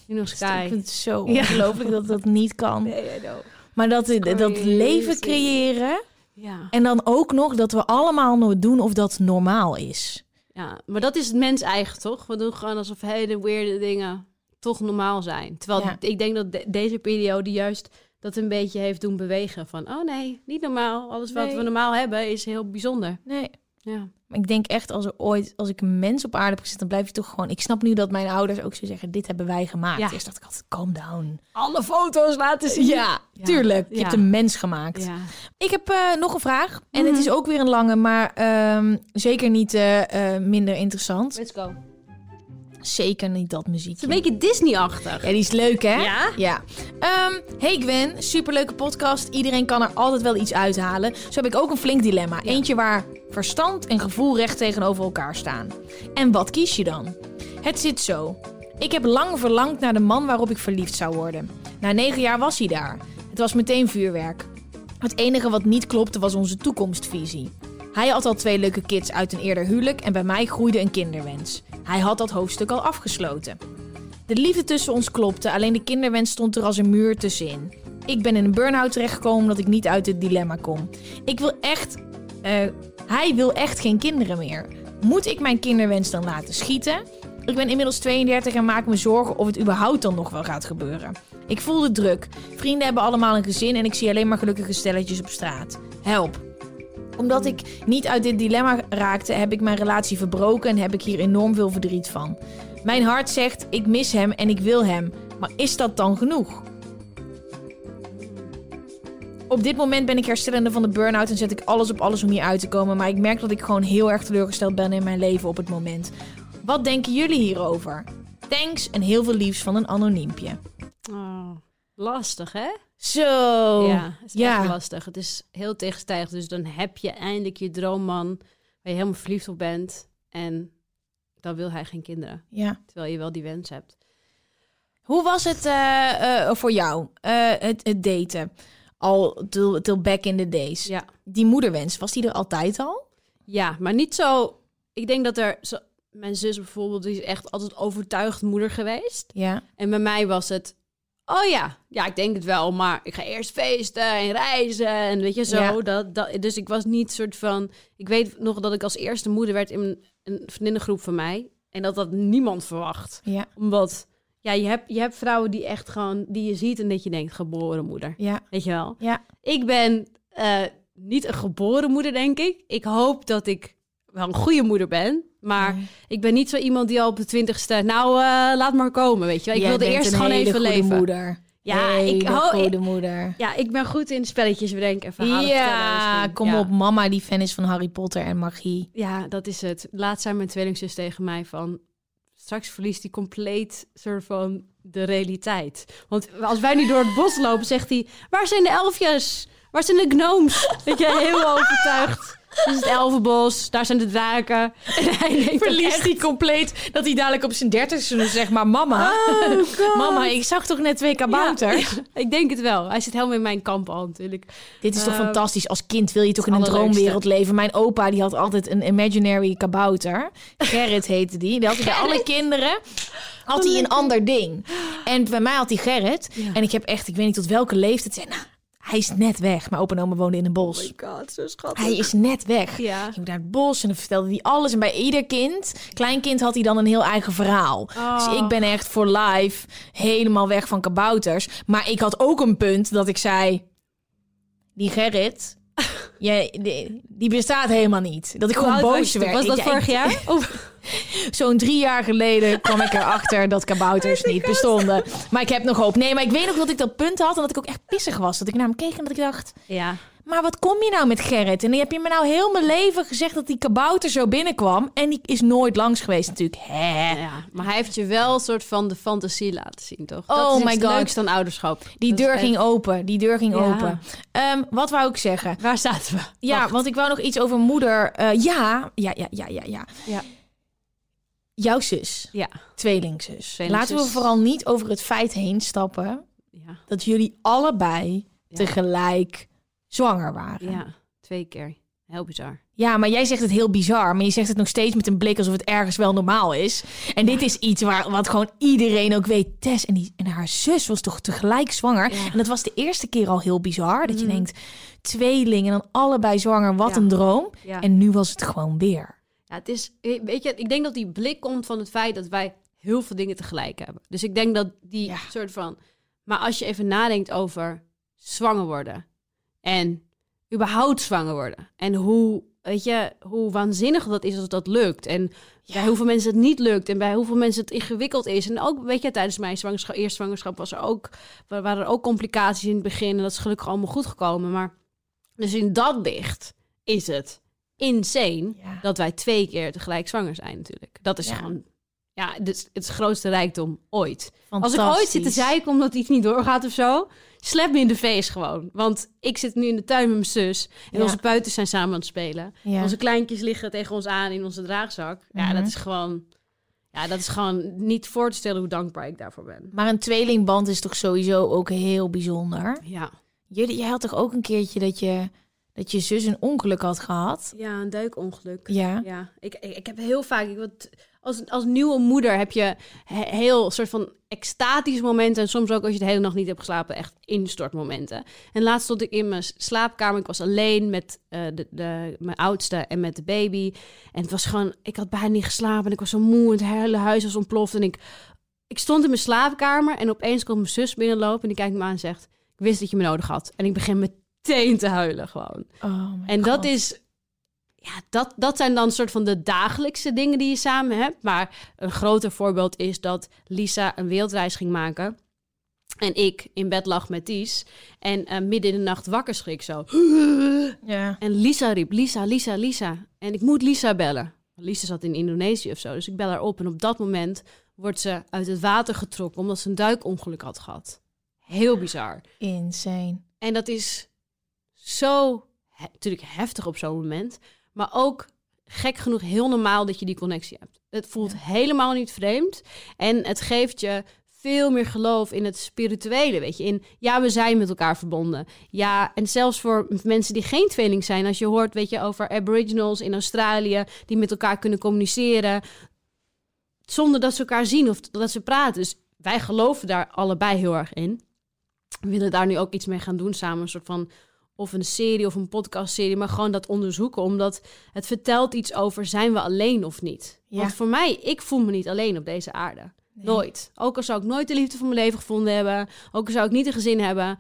Nu nog Ik Sky. vind het zo Ja. ongelooflijk dat dat niet kan. *laughs* Nee. Maar dat, dat leven creëren. Ja. En dan ook nog dat we allemaal nog doen of dat normaal is. Ja, maar dat is het mens eigen, toch? We doen gewoon alsof hele weirde dingen toch normaal zijn. Terwijl Ja. ik denk dat de- deze periode juist dat een beetje heeft doen bewegen. Van, oh nee, niet normaal. Alles wat we normaal hebben is heel bijzonder. Nee. Ja. Maar ik denk echt, als er ooit, als ik een mens op aarde heb gezet, dan blijf je toch gewoon. Ik snap nu dat mijn ouders ook zo zeggen: dit hebben wij gemaakt. Ja. Eerst dacht ik altijd: calm down. Alle foto's laten zien. Ja, tuurlijk. Je Ja. hebt een mens gemaakt. Ik heb eh, nog een vraag. En Mhm. het is ook weer een lange, maar ehm, zeker niet eh, eh, minder interessant. Let's go. Zeker niet dat is een beetje Disney-achtig. Ja, die is leuk, hè? Ja? Ja. Ehm, hey Gwen, superleuke podcast. Iedereen kan er altijd wel iets uithalen. Zo heb ik ook een flink dilemma. Eentje waar verstand en gevoel recht tegenover elkaar staan. En wat kies je dan? Het zit zo. Ik heb lang verlangd naar de man waarop ik verliefd zou worden. Na negen jaar was hij daar. Het was meteen vuurwerk. Het enige wat niet klopte was onze toekomstvisie. Hij had al twee leuke kids uit een eerder huwelijk en bij mij groeide een kinderwens. Hij had dat hoofdstuk al afgesloten. De liefde tussen ons klopte, alleen de kinderwens stond er als een muur tussenin. Ik ben in een burn-out terechtgekomen omdat ik niet uit het dilemma kom. Ik wil echt. eh, hij wil echt geen kinderen meer. Moet ik mijn kinderwens dan laten schieten? Ik ben inmiddels 32 en maak me zorgen of het überhaupt dan nog wel gaat gebeuren. Ik voel de druk. Vrienden hebben allemaal een gezin en ik zie alleen maar gelukkige stelletjes op straat. Help. Omdat ik niet uit dit dilemma raakte, heb ik mijn relatie verbroken en heb ik hier enorm veel verdriet van. Mijn hart zegt: ik mis hem en ik wil hem. Maar is dat dan genoeg? Op dit moment ben ik herstellende van de burn-out en zet ik alles op alles om hier uit te komen. Maar ik merk dat ik gewoon heel erg teleurgesteld ben in mijn leven op het moment. Wat denken jullie hierover? Thanks en heel veel liefs van een anoniempje. Oh, lastig, hè? Zo. Ja, het is Ja. echt lastig. Het is heel tegenstrijdig. Dus dan heb je eindelijk je droomman waar je helemaal verliefd op bent. En dan wil hij geen kinderen. Ja. Terwijl je wel die wens hebt. Hoe was het eh, eh, voor jou, eh, het, het daten? Al till, till back in the days. Ja. Die moederwens, was die er altijd al? ja, maar niet zo... Ik denk dat er... Zo, mijn zus bijvoorbeeld, die is echt altijd overtuigd moeder geweest. Ja. En bij mij was het... Oh ja, ja, ik denk het wel, maar ik ga eerst feesten en reizen en weet je zo. Ja. Dat, dat, dus ik was niet soort van... Ik weet nog dat ik als eerste moeder werd in een, een vriendinnengroep van mij. En dat dat niemand verwacht. Ja. Omdat, ja, je hebt, je hebt vrouwen die echt gewoon... Die je ziet en dat je denkt, geboren moeder. Ja. Weet je wel? Ja. Ik ben eh, niet een geboren moeder, denk ik. Ik hoop dat ik wel een goede moeder ben. Maar Nee. ik ben niet zo iemand die al op de twintigste... Nou, eh, laat maar komen, weet je wel. Ik Jij wilde eerst gewoon even leven. moeder. Ja, Hele ik hou- goede moeder. Ja, ik ben goed in spelletjes bedenken en verhalen. Ja, misschien. kom Ja. op. Mama die fan is van Harry Potter en magie. Ja, dat is het. Laatst zei mijn tweelingzus tegen mij van... Straks verliest hij compleet soort van de realiteit. Want als wij nu door het bos lopen, zegt hij... Waar zijn de elfjes? Waar zijn de gnomes? Weet je, heel overtuigd. Dit is *laughs* het elfenbos, daar zijn de draken. En hij *laughs* denkt Verliest echt, hij compleet dat hij dadelijk op zijn dertigste zegt... Maar mama, Oh, *laughs* mama, ik zag toch net twee kabouters? Ja, ik denk het wel. Hij zit helemaal in mijn kamp al natuurlijk. Dit is toch Eh, fantastisch. Als kind wil je toch in een droomwereld leven. Mijn opa die had altijd een imaginary kabouter. Gerrit heette die. Die had hij bij alle kinderen. Had hij een ander ding. En bij mij had hij Gerrit. Ja. En ik heb echt, ik weet niet tot welke leeftijd. Zei, nou, hij is net weg. Mijn opa en oma woonden in een bos. god, zo schattig. Hij is net weg. Ja. Ging naar het bos en dan vertelde hij alles. En bij ieder kind, klein kind, had hij dan een heel eigen verhaal. Oh. Dus ik ben echt voor life helemaal weg van kabouters. Maar ik had ook een punt dat ik zei... Die Gerrit, jij, die, die bestaat helemaal niet. Dat ik Hoe gewoon boos werd. Was dat Ik- vorig jaar? *laughs* Zo'n drie jaar geleden kwam ik erachter dat kabouters niet bestonden. Maar ik heb nog hoop. Nee, maar ik weet ook dat ik dat punt had en dat ik ook echt pissig was. Dat ik naar hem keek en dat ik dacht... Ja. Maar wat kom je nou met Gerrit? En dan heb je me nou heel mijn leven gezegd dat die kabouter zo binnenkwam. En die is nooit langs geweest natuurlijk. Hè? ja, maar hij heeft je wel een soort van de fantasie laten zien, toch? Oh dat is my God. leukste aan ouderschap. Die Dat deur echt- ging open. Die deur ging Ja. open. Ehm, wat wou ik zeggen? Waar zaten we? Ja, Wacht. want ik wou nog iets over moeder. eh, ja, ja, ja, ja, ja, ja. Ja. Jouw zus, Ja. tweelingzus. Tweelingzus. Laten we vooral niet over het feit heen stappen Ja. dat jullie allebei tegelijk zwanger waren. ja, twee keer. Heel bizar. Ja, maar jij zegt het heel bizar, maar je zegt het nog steeds met een blik alsof het ergens wel normaal is. En dit is iets waar, wat gewoon iedereen ook weet. Tess en, die, en haar zus was toch tegelijk zwanger. Ja. En dat was de eerste keer al heel bizar. Dat je denkt, tweelingen en dan allebei zwanger, wat Ja. een droom. En nu was het gewoon weer. Ja, het is, weet je, ik denk dat die blik komt van het feit dat wij heel veel dingen tegelijk hebben. Dus ik denk dat die soort van. Maar als je even nadenkt over zwanger worden. En überhaupt zwanger worden. En hoe, weet je, hoe waanzinnig dat is als dat lukt. En bij hoeveel mensen het niet lukt. En bij hoeveel mensen het ingewikkeld is. En ook, weet je, tijdens mijn zwangerschap, eerste zwangerschap was er ook, waren er ook complicaties in het begin. En dat is gelukkig allemaal goed gekomen. Maar dus in dat licht is het insane Ja. dat wij twee keer tegelijk zwanger zijn natuurlijk. Dat is Ja. gewoon, ja, het is het grootste rijkdom ooit. Als ik ooit zit te zeiken omdat iets niet doorgaat of zo, slap me in de face gewoon. Want ik zit nu in de tuin met mijn zus en Ja. onze puiters zijn samen aan het spelen. Ja. Onze kleintjes liggen tegen ons aan in onze draagzak. Ja, Mhm. dat is gewoon, ja, dat is gewoon niet voor te stellen hoe dankbaar ik daarvoor ben. Maar een tweelingband is toch sowieso ook heel bijzonder. Ja, Jullie, jij had toch ook een keertje dat je, dat je zus een ongeluk had gehad? ja een duikongeluk. Ja. Ja, ik, ik, ik heb heel vaak. Ik, wat, als, als nieuwe moeder heb je he- heel soort van extatische momenten. En soms ook als je de hele nacht niet hebt geslapen, echt instortmomenten. En laatst stond ik in mijn slaapkamer. Ik was alleen met eh, de, de, mijn oudste en met de baby. En het was gewoon, ik had bijna niet geslapen. En ik was zo moe. En het hele huis was ontploft. En ik, ik stond in mijn slaapkamer. En opeens komt mijn zus binnenlopen. En die kijkt me aan en zegt: Ik wist dat je me nodig had. En ik begin meteen te huilen gewoon. Oh En dat God. is, ja, dat, dat zijn dan soort van de dagelijkse dingen die je samen hebt. Maar een groter voorbeeld is dat Lisa een wereldreis ging maken. En ik in bed lag met Ties. En eh, midden in de nacht wakker schrik zo. *gasps* Ja. En Lisa riep, Lisa, Lisa, Lisa. En ik moet Lisa bellen. Lisa zat in Indonesië of zo. Dus ik bel haar op. En op dat moment wordt ze uit het water getrokken... omdat ze een duikongeluk had gehad. Heel bizar. Insane. En dat is zo natuurlijk heftig op zo'n moment, maar ook gek genoeg heel normaal dat je die connectie hebt. Het voelt helemaal niet vreemd en het geeft je veel meer geloof in het spirituele, weet je. In ja, we zijn met elkaar verbonden. Ja, en zelfs voor mensen die geen tweeling zijn, als je hoort, weet je, over aboriginals in Australië die met elkaar kunnen communiceren zonder dat ze elkaar zien of dat ze praten. Dus wij geloven daar allebei heel erg in. We willen daar nu ook iets mee gaan doen samen, een soort van of een serie of een podcastserie, maar gewoon dat onderzoeken, omdat het vertelt iets over zijn we alleen of niet. Ja. Want voor mij, ik voel me niet alleen op deze aarde. Nooit. Ook al zou ik nooit de liefde van mijn leven gevonden hebben, ook al zou ik niet een gezin hebben,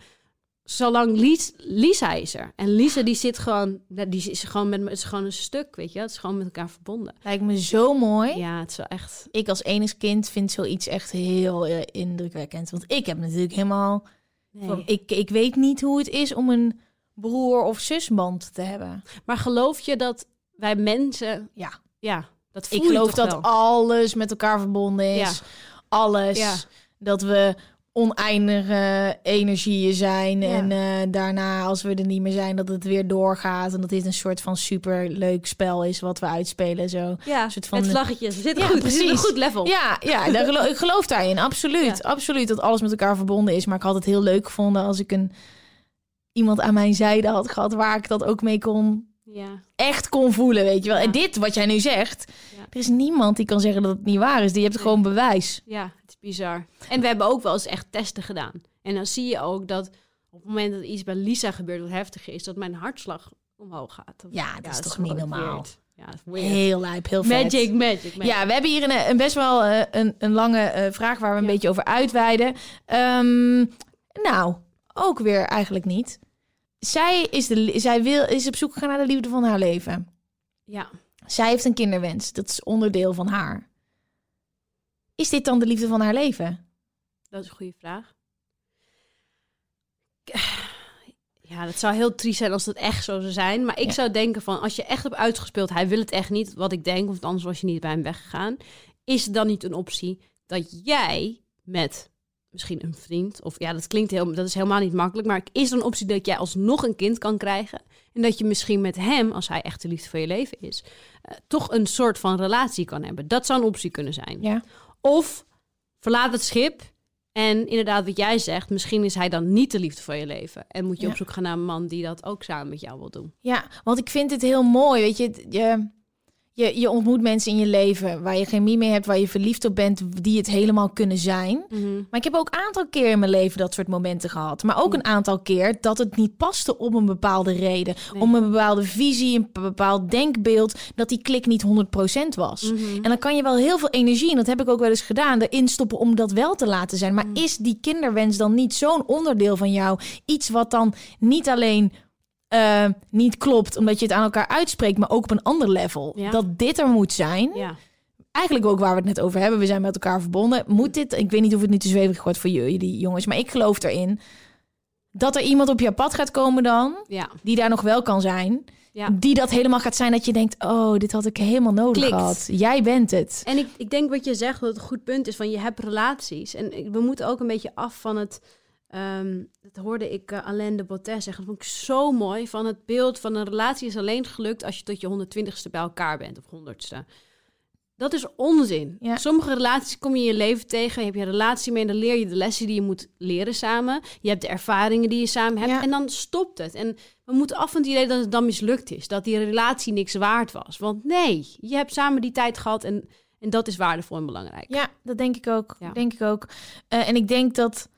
zolang Lies, Lisa is er. En Lisa die zit gewoon, die is gewoon met me, het is gewoon een stuk, weet je, het is gewoon met elkaar verbonden. Lijkt me zo mooi. Ja, het is wel echt. Ik als enig kind vind zoiets echt heel eh, indrukwekkend. Want ik heb natuurlijk helemaal... Van, ik, ik weet niet hoe het is om een broer- of zusband te hebben. Maar geloof je dat wij mensen, Ja. ja, dat voel Ik geloof dat wel? alles met elkaar verbonden is. Ja. Alles. Ja. Dat we oneindige energieën zijn. Ja. En eh, daarna, als we er niet meer zijn, dat het weer doorgaat. En dat dit een soort van super leuk spel is wat we uitspelen. Zo. Ja, Een soort van- het vlaggetje. We zitten Ja, goed, precies. een goed level. Ja, ja daar gelo- ik geloof daarin. Absoluut. Ja. Absoluut dat alles met elkaar verbonden is. Maar ik had het heel leuk gevonden als ik een iemand aan mijn zijde had gehad waar ik dat ook mee kon Ja. echt kon voelen, weet je wel. Ja. En dit wat jij nu zegt, Ja. er is niemand die kan zeggen dat het niet waar is. Die hebt Nee. gewoon bewijs. Ja, het is bizar. En we hebben ook wel eens echt testen gedaan. En dan zie je ook dat op het moment dat iets bij Lisa gebeurt wat heftig is, dat mijn hartslag omhoog gaat. Of- Ja, dat is toch niet normaal? weird. Ja. Heel lijp, heel vet. Magic, magic, magic. Ja, we hebben hier een, een best wel eh, een, een lange eh, vraag waar we een beetje over uitweiden. Ehm, nou, ook weer eigenlijk niet. Zij, is, de, zij wil, is op zoek gegaan naar de liefde van haar leven. ja. Zij heeft een kinderwens. Dat is onderdeel van haar. Is dit dan de liefde van haar leven? Dat is een goede vraag. Ja, dat zou heel triest zijn als dat echt zo zou zijn. Maar ik Ja. zou denken van, als je echt hebt uitgespeeld... hij wil het echt niet, wat ik denk... want anders was je niet bij hem weggegaan... is het dan niet een optie dat jij met misschien een vriend... of ja, dat klinkt heel, dat is helemaal niet makkelijk... maar is er een optie dat jij alsnog een kind kan krijgen... en dat je misschien met hem, als hij echt de liefde van je leven is... eh, toch een soort van relatie kan hebben. Dat zou een optie kunnen zijn. Ja. Of verlaat het schip. En inderdaad, wat jij zegt, misschien is hij dan niet de liefde van je leven. En moet je Ja. op zoek gaan naar een man die dat ook samen met jou wil doen. Ja, want ik vind het heel mooi. Weet je, je, je, je ontmoet mensen in je leven waar je chemie mee hebt, waar je verliefd op bent, die het helemaal kunnen zijn. Mhm. Maar ik heb ook een aantal keer in mijn leven dat soort momenten gehad. Maar ook een aantal keer dat het niet paste om een bepaalde reden. Om een bepaalde visie, een bepaald denkbeeld. Dat die klik niet 100% was. Mhm. En dan kan je wel heel veel energie, en dat heb ik ook wel eens gedaan, erin stoppen om dat wel te laten zijn. Mhm. Maar is die kinderwens dan niet zo'n onderdeel van jou? Iets wat dan niet alleen eh, niet klopt omdat je het aan elkaar uitspreekt, maar ook op een ander level. Ja. Dat dit er moet zijn Ja. eigenlijk ook waar we het net over hebben. We zijn met elkaar verbonden. Moet dit, ik weet niet of het nu te zweverig wordt voor jullie jongens, maar ik geloof erin dat er iemand op je pad gaat komen dan, Ja. die daar nog wel kan zijn. Ja. Die dat helemaal gaat zijn dat je denkt, oh, dit had ik helemaal nodig Klikt. gehad. Jij bent het. En ik, ik denk wat je zegt, dat het een goed punt is van je hebt relaties. En we moeten ook een beetje af van het. Ehm, dat hoorde ik eh, Alain de Bottet zeggen. Dat vond ik zo mooi. Van het beeld van een relatie is alleen gelukt als je tot je 120ste bij elkaar bent of 100ste. Dat is onzin. Ja. Sommige relaties kom je in je leven tegen. Je hebt je een relatie mee en dan leer je de lessen die je moet leren samen. Je hebt de ervaringen die je samen hebt. Ja. En dan stopt het. En we moeten af van het idee dat het dan mislukt is. Dat die relatie niks waard was. Want nee, je hebt samen die tijd gehad en, en dat is waardevol en belangrijk. Ja, dat denk ik ook. Ja. Denk ik ook. Eh, en ik denk dat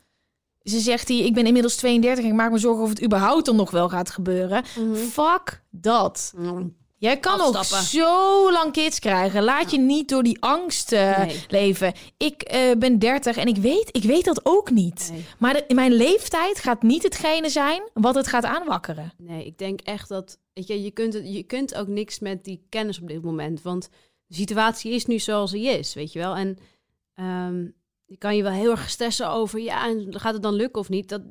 ze zegt hier, ik ben inmiddels 32 en ik maak me zorgen of het überhaupt dan nog wel gaat gebeuren. Fuck dat. Mm. Jij kan nog Afstappen. zo lang kids krijgen. Laat je niet door die angst eh, Nee. leven. Ik eh, ben 30 en ik weet, ik weet dat ook niet. Nee. Maar de, mijn leeftijd gaat niet hetgene zijn wat het gaat aanwakkeren. Nee, ik denk echt dat weet je, je, kunt het, je kunt ook niks met die kennis op dit moment. Want de situatie is nu zoals die is, weet je wel. En ehm, je kan je wel heel erg stressen over, ja, en gaat het dan lukken of niet? Dat,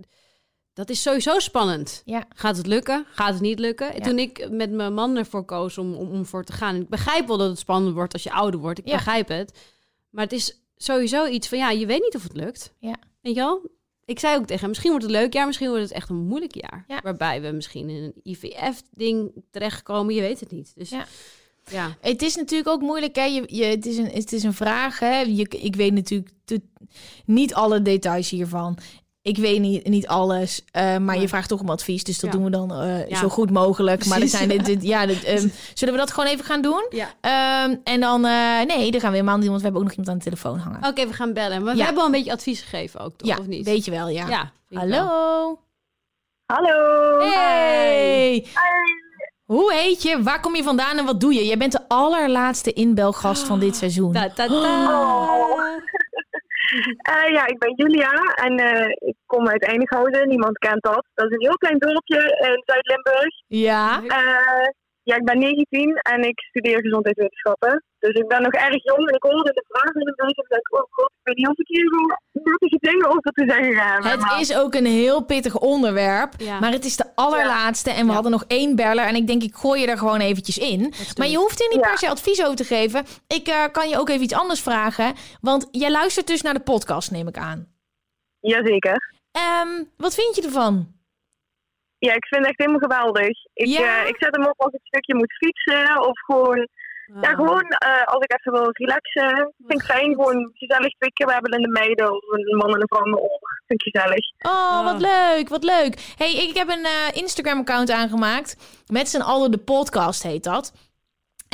dat is sowieso spannend. Ja. Gaat het lukken? Gaat het niet lukken? Ja. Toen ik met mijn man ervoor koos om, om, om voor te gaan. En ik begrijp wel dat het spannend wordt als je ouder wordt. Ik Ja. begrijp het. Maar het is sowieso iets van, ja, je weet niet of het lukt. Ja. Weet je wel? Ik zei ook tegen hem, misschien wordt het een leuk jaar, misschien wordt het echt een moeilijk jaar. Ja. Waarbij we misschien in een IVF-ding terechtkomen, je weet het niet. Dus Ja. Ja. Het is natuurlijk ook moeilijk. Hè? Je, je, het, is een, het is een vraag. Hè? Je, ik weet natuurlijk te- niet alle details hiervan. Ik weet niet, niet alles, eh, maar je vraagt toch om advies. Dus dat Ja. doen we dan eh, Ja. zo goed mogelijk. Maar er zijn *laughs* dit, dit- ja, dit, ehm, zullen we dat gewoon even gaan doen? ja. Ehm, en dan, eh, nee, dan gaan we helemaal niet, want we hebben ook nog iemand aan de telefoon hangen. Oké, we gaan bellen. Maar we hebben al een beetje advies gegeven ook, toch? ja, of niet? weet je wel, ja. Hallo. Hallo. Hey. Hoe heet je? Waar kom je vandaan en wat doe je? Jij bent de allerlaatste inbelgast van dit seizoen. Ta, ta, ta. Eh, ja, ik ben Julia en eh, ik kom uit Eindhoven. Niemand kent dat. Dat is een heel klein dorpje in Zuid-Limburg. Ja. Eh, ja, ik ben 19 en ik studeer gezondheidswetenschappen. Dus ik ben nog erg jong en ik hoorde de vraag in een beetje en ik denk, oh god, ik weet niet of ik hier nuttige dingen over te zeggen. Het maar- is ook een heel pittig onderwerp. Ja. Maar het is de allerlaatste. En we Ja. hadden nog één beller. En ik denk, ik gooi je er gewoon eventjes in. Maar je hoeft er niet Ja. per se advies over te geven. Ik eh, kan je ook even iets anders vragen. Want jij luistert dus naar de podcast, neem ik aan. Jazeker. Ehm, wat vind je ervan? Ja, ik vind het echt helemaal geweldig. Ik, Ja? eh, ik zet hem op als ik een stukje moet fietsen of gewoon Ja, gewoon eh, als ik even wil relaxen. Vind ik fijn, gewoon gezellig twee keer hebben in de meiden of een man en een vrouw in de oor. Vind ik gezellig. Oh, wat leuk, wat leuk. hey, ik heb een eh, Instagram-account aangemaakt. Met z'n allen de podcast heet dat.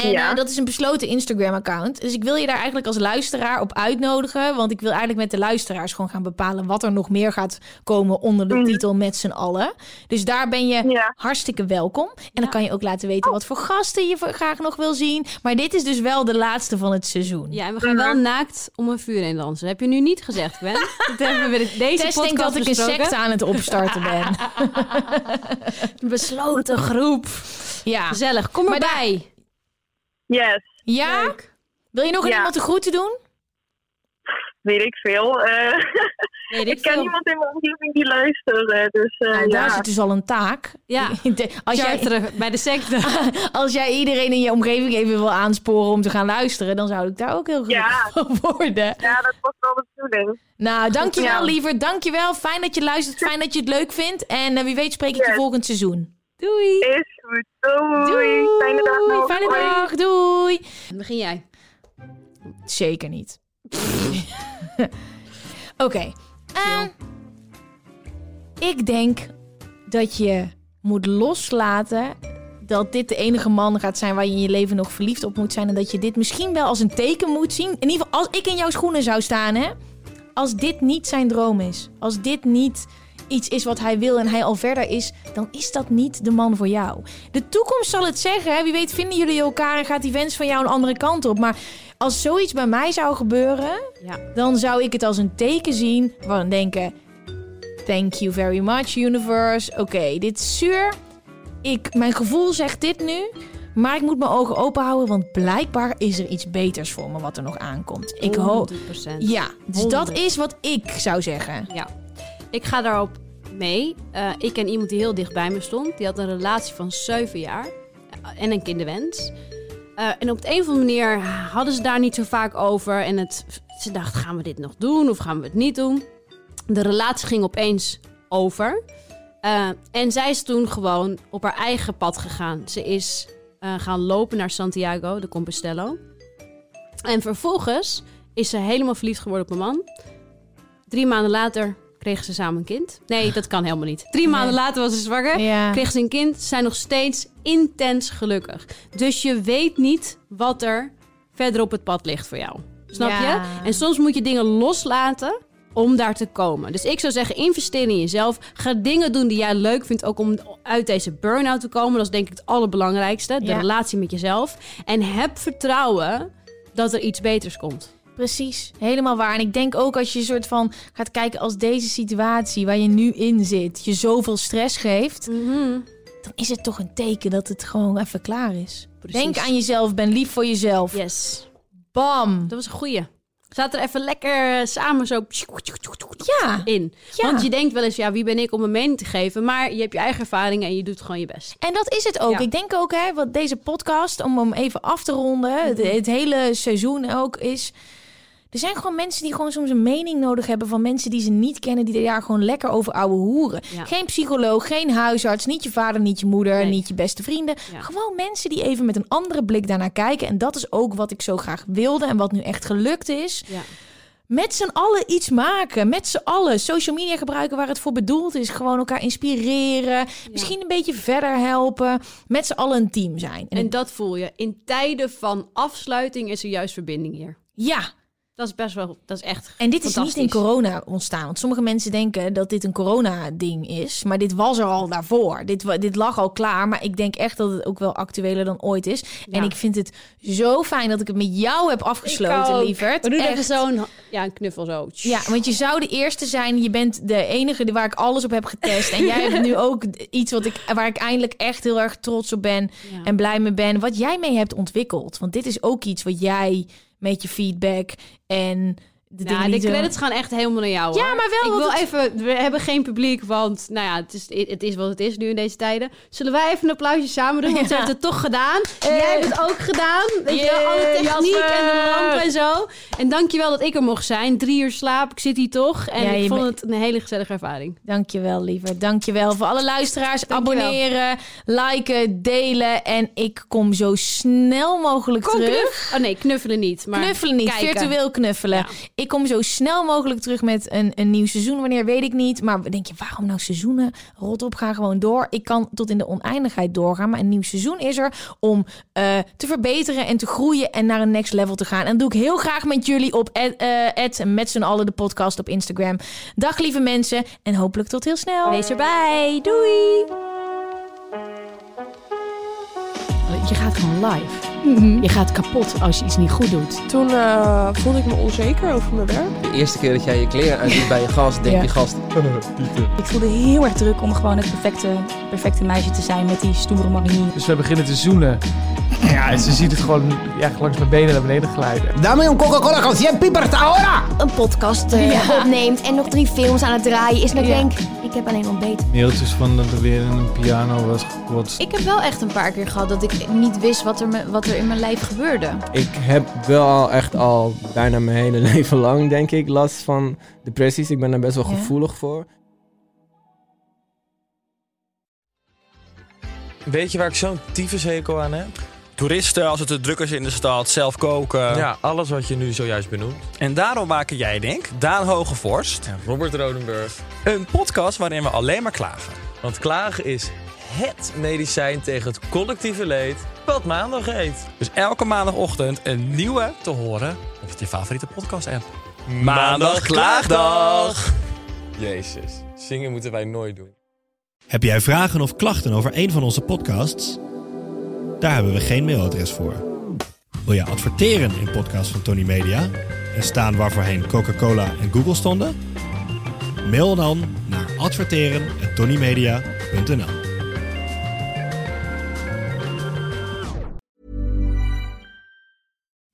En Ja. eh, dat is een besloten Instagram-account. Dus ik wil je daar eigenlijk als luisteraar op uitnodigen. Want ik wil eigenlijk met de luisteraars gewoon gaan bepalen... wat er nog meer gaat komen onder de Mhm. titel met z'n allen. Dus daar ben je Ja. hartstikke welkom. En dan kan je ook laten weten wat voor gasten je graag nog wil zien. Maar dit is dus wel de laatste van het seizoen. Ja, en we gaan wel naakt om een vuur heen dansen. Dat heb je nu niet gezegd, Gwen. *laughs* Dat hebben we bij deze Tess denkt dat ik een secte aan het opstarten ben. *laughs* Een besloten groep. Ja. Gezellig, kom Maar erbij. Yes, Ja? Leuk. Wil je nog aan Ja. iemand de groeten doen? weet ik veel. Eh, Weet *laughs* ik ken veel. niemand in mijn omgeving die luistert. eh, dus eh, Nou, daar ja. zit dus al een taak. Ja. *laughs* Als jij, bij de secte. *laughs* als jij iedereen in je omgeving even wil aansporen om te gaan luisteren, dan zou ik daar ook heel Ja. gelukkig van worden. ja, dat was wel de bedoeling. Nou, dankjewel Ja. liever. Dankjewel. Fijn dat je luistert. Fijn dat je het leuk vindt. En eh, wie weet spreek ik je volgend seizoen. Doei. Is goed. Doei. Fijne dag nog. Fijne Hoi. dag. Doei. Begin jij. Zeker niet. *laughs* Oké. Eh, ik denk dat je moet loslaten dat dit de enige man gaat zijn waar je in je leven nog verliefd op moet zijn. En dat je dit misschien wel als een teken moet zien. In ieder geval, als ik in jouw schoenen zou staan, hè. Als dit niet zijn droom is. Als dit niet iets is wat hij wil en hij al verder is, dan is dat niet de man voor jou. De toekomst zal het zeggen. Hè? Wie weet vinden jullie elkaar en gaat die wens van jou een andere kant op. Maar als zoiets bij mij zou gebeuren, Ja. dan zou ik het als een teken zien van denken: Thank you very much, universe. Oké, dit is zuur. Ik, mijn gevoel zegt dit nu. Maar ik moet mijn ogen open houden, want blijkbaar is er iets beters voor me wat er nog aankomt. Ik hoop. 100%. Ja, dus dat 100. is wat ik zou zeggen. Ja, ik ga daarop mee. Eh, ik ken iemand die heel dicht bij me stond. Die had een relatie van 7 jaar eh, en een kinderwens. Eh, en op de een of andere manier hadden ze daar niet zo vaak over. En het, ze dacht, gaan we dit nog doen of gaan we het niet doen? De relatie ging opeens over. En zij is toen gewoon op haar eigen pad gegaan. Ze is gaan lopen naar Santiago de Compostela. En vervolgens is ze helemaal verliefd geworden op een man. Drie maanden later kregen ze samen een kind. Nee, dat kan helemaal niet. Drie maanden later was ze zwanger. Ja. Kregen ze een kind. Ze zijn nog steeds intens gelukkig. Dus je weet niet wat er verder op het pad ligt voor jou. Snap Ja. je? En soms moet je dingen loslaten om daar te komen. Dus ik zou zeggen, investeer in jezelf. Ga dingen doen die jij leuk vindt, ook om uit deze burn-out te komen. Dat is denk ik het allerbelangrijkste. De Ja. relatie met jezelf. En heb vertrouwen dat er iets beters komt. Precies, helemaal waar. En ik denk ook als je een soort van gaat kijken als deze situatie waar je nu in zit, je zoveel stress geeft, dan is het toch een teken dat het gewoon even klaar is. Precies. Denk aan jezelf, ben lief voor jezelf. Yes. Bam. Dat was een goeie. Zaten er even lekker eh, samen zo Ja. in. Ja. Want je denkt wel eens, ja, wie ben ik om een mening te geven? Maar je hebt je eigen ervaringen en je doet gewoon je best. En dat is het ook. Ja. Ik denk ook, hè, wat deze podcast, om hem even af te ronden, het, het hele seizoen ook is. Er zijn gewoon mensen die gewoon soms een mening nodig hebben van mensen die ze niet kennen, die daar gewoon lekker over ouwe hoeren. Ja. Geen psycholoog, geen huisarts, niet je vader, niet je moeder, Nee. niet je beste vrienden. Ja. Gewoon mensen die even met een andere blik daarnaar kijken. En dat is ook wat ik zo graag wilde en wat nu echt gelukt is. Ja. Met z'n allen iets maken. Met z'n allen. Social media gebruiken waar het voor bedoeld is. Gewoon elkaar inspireren. Misschien een beetje verder helpen. Met z'n allen een team zijn. En, En dat voel je. In tijden van afsluiting is er juist verbinding hier. ja, Dat is best wel, dat is echt en dit is niet in corona ontstaan. Want sommige mensen denken dat dit een corona-ding is. Maar dit was er al daarvoor. Dit, dit lag al klaar. Maar ik denk echt dat het ook wel actueler dan ooit is. En ik vind het zo fijn dat ik het met jou heb afgesloten, lieverd. We doen Echt. even zo'n ja, een knuffel zo. Ja, want je zou de eerste zijn. Je bent de enige waar ik alles op heb getest. En jij hebt nu *laughs* ook iets wat ik, waar ik eindelijk echt heel erg trots op ben. Ja. En blij mee ben. Wat jij mee hebt ontwikkeld. Want dit is ook iets wat jij met je feedback en de dingen de zo- credits gaan echt helemaal naar jou. Ja, hoor. maar wel, Ik wil het- even. We hebben geen publiek, want nou ja, het is, het is wat het is nu in deze tijden. Zullen wij even een applausje samen doen? Want ze Ja. heeft het toch gedaan. Jij hebt het ook gedaan. Weet je, wel, alle techniek Jasper. en de lamp en zo. En dankjewel dat ik er mocht zijn. Drie uur slaap, ik zit hier toch. En Ja, ik vond bent- het een hele gezellige ervaring. Dankjewel, liever. Dankjewel voor alle luisteraars. Dankjewel. Abonneren, liken, delen. En ik kom zo snel mogelijk Kom, terug. knuff- Oh nee, knuffelen niet. Maar knuffelen niet, kijken. virtueel knuffelen. Ja. Ik kom zo snel mogelijk terug met een, een nieuw seizoen. Wanneer weet ik niet. Maar denk je, waarom nou seizoenen? Rot op, ga gewoon door. Ik kan tot in de oneindigheid doorgaan. Maar een nieuw seizoen is er om eh, te verbeteren en te groeien en naar een next level te gaan. En dat doe ik heel graag met jullie op Ed, eh, Ed, met z'n allen de podcast op Instagram. Dag lieve mensen en hopelijk tot heel snel. Wees erbij. Doei. Je gaat gewoon live. Je gaat kapot als je iets niet goed doet. Toen eh, voelde ik me onzeker over mijn werk. De eerste keer dat jij je kleren uitdoet bij je gast, denk Ja. je gast... Ik voelde heel erg druk om gewoon het perfecte, perfecte meisje te zijn met die stoere marinier. Dus we beginnen te zoenen. Ja, en ze ziet het gewoon ja, langs mijn benen naar beneden glijden. Dame un Coca-Cola con 100 pipers ahora! een podcast eh, opneemt en nog drie films aan het draaien is. En Ja. denk ik heb alleen ontbeten. Mailtjes van dat er weer een piano was gekotst. Ik heb wel echt een paar keer gehad dat ik niet wist wat er, me- wat er in mijn lijf gebeurde. Ik heb wel al echt al bijna mijn hele *laughs* leven lang, denk ik, last van depressies. Ik ben daar best wel Ja? gevoelig voor. Weet je waar ik zo'n tyfushekel aan heb? Toeristen, als het te druk is in de stad, zelf koken. Ja, alles wat je nu zojuist benoemt. En daarom maken jij, denk Daan Hogevorst, Robert Rodenburg. een podcast waarin we alleen maar klagen. Want klagen is het medicijn tegen het collectieve leed wat maandag heet. Dus elke maandagochtend een nieuwe te horen op je favoriete podcast-app. Maandag Klaagdag! Jezus, zingen moeten wij nooit doen. Heb jij vragen of klachten over een van onze podcasts? Daar hebben we geen mailadres voor. Wil je adverteren in podcasts van Tony Media en staan waarvoorheen Coca-Cola en Google stonden? Mail dan naar adverteren@tonymedia.nl.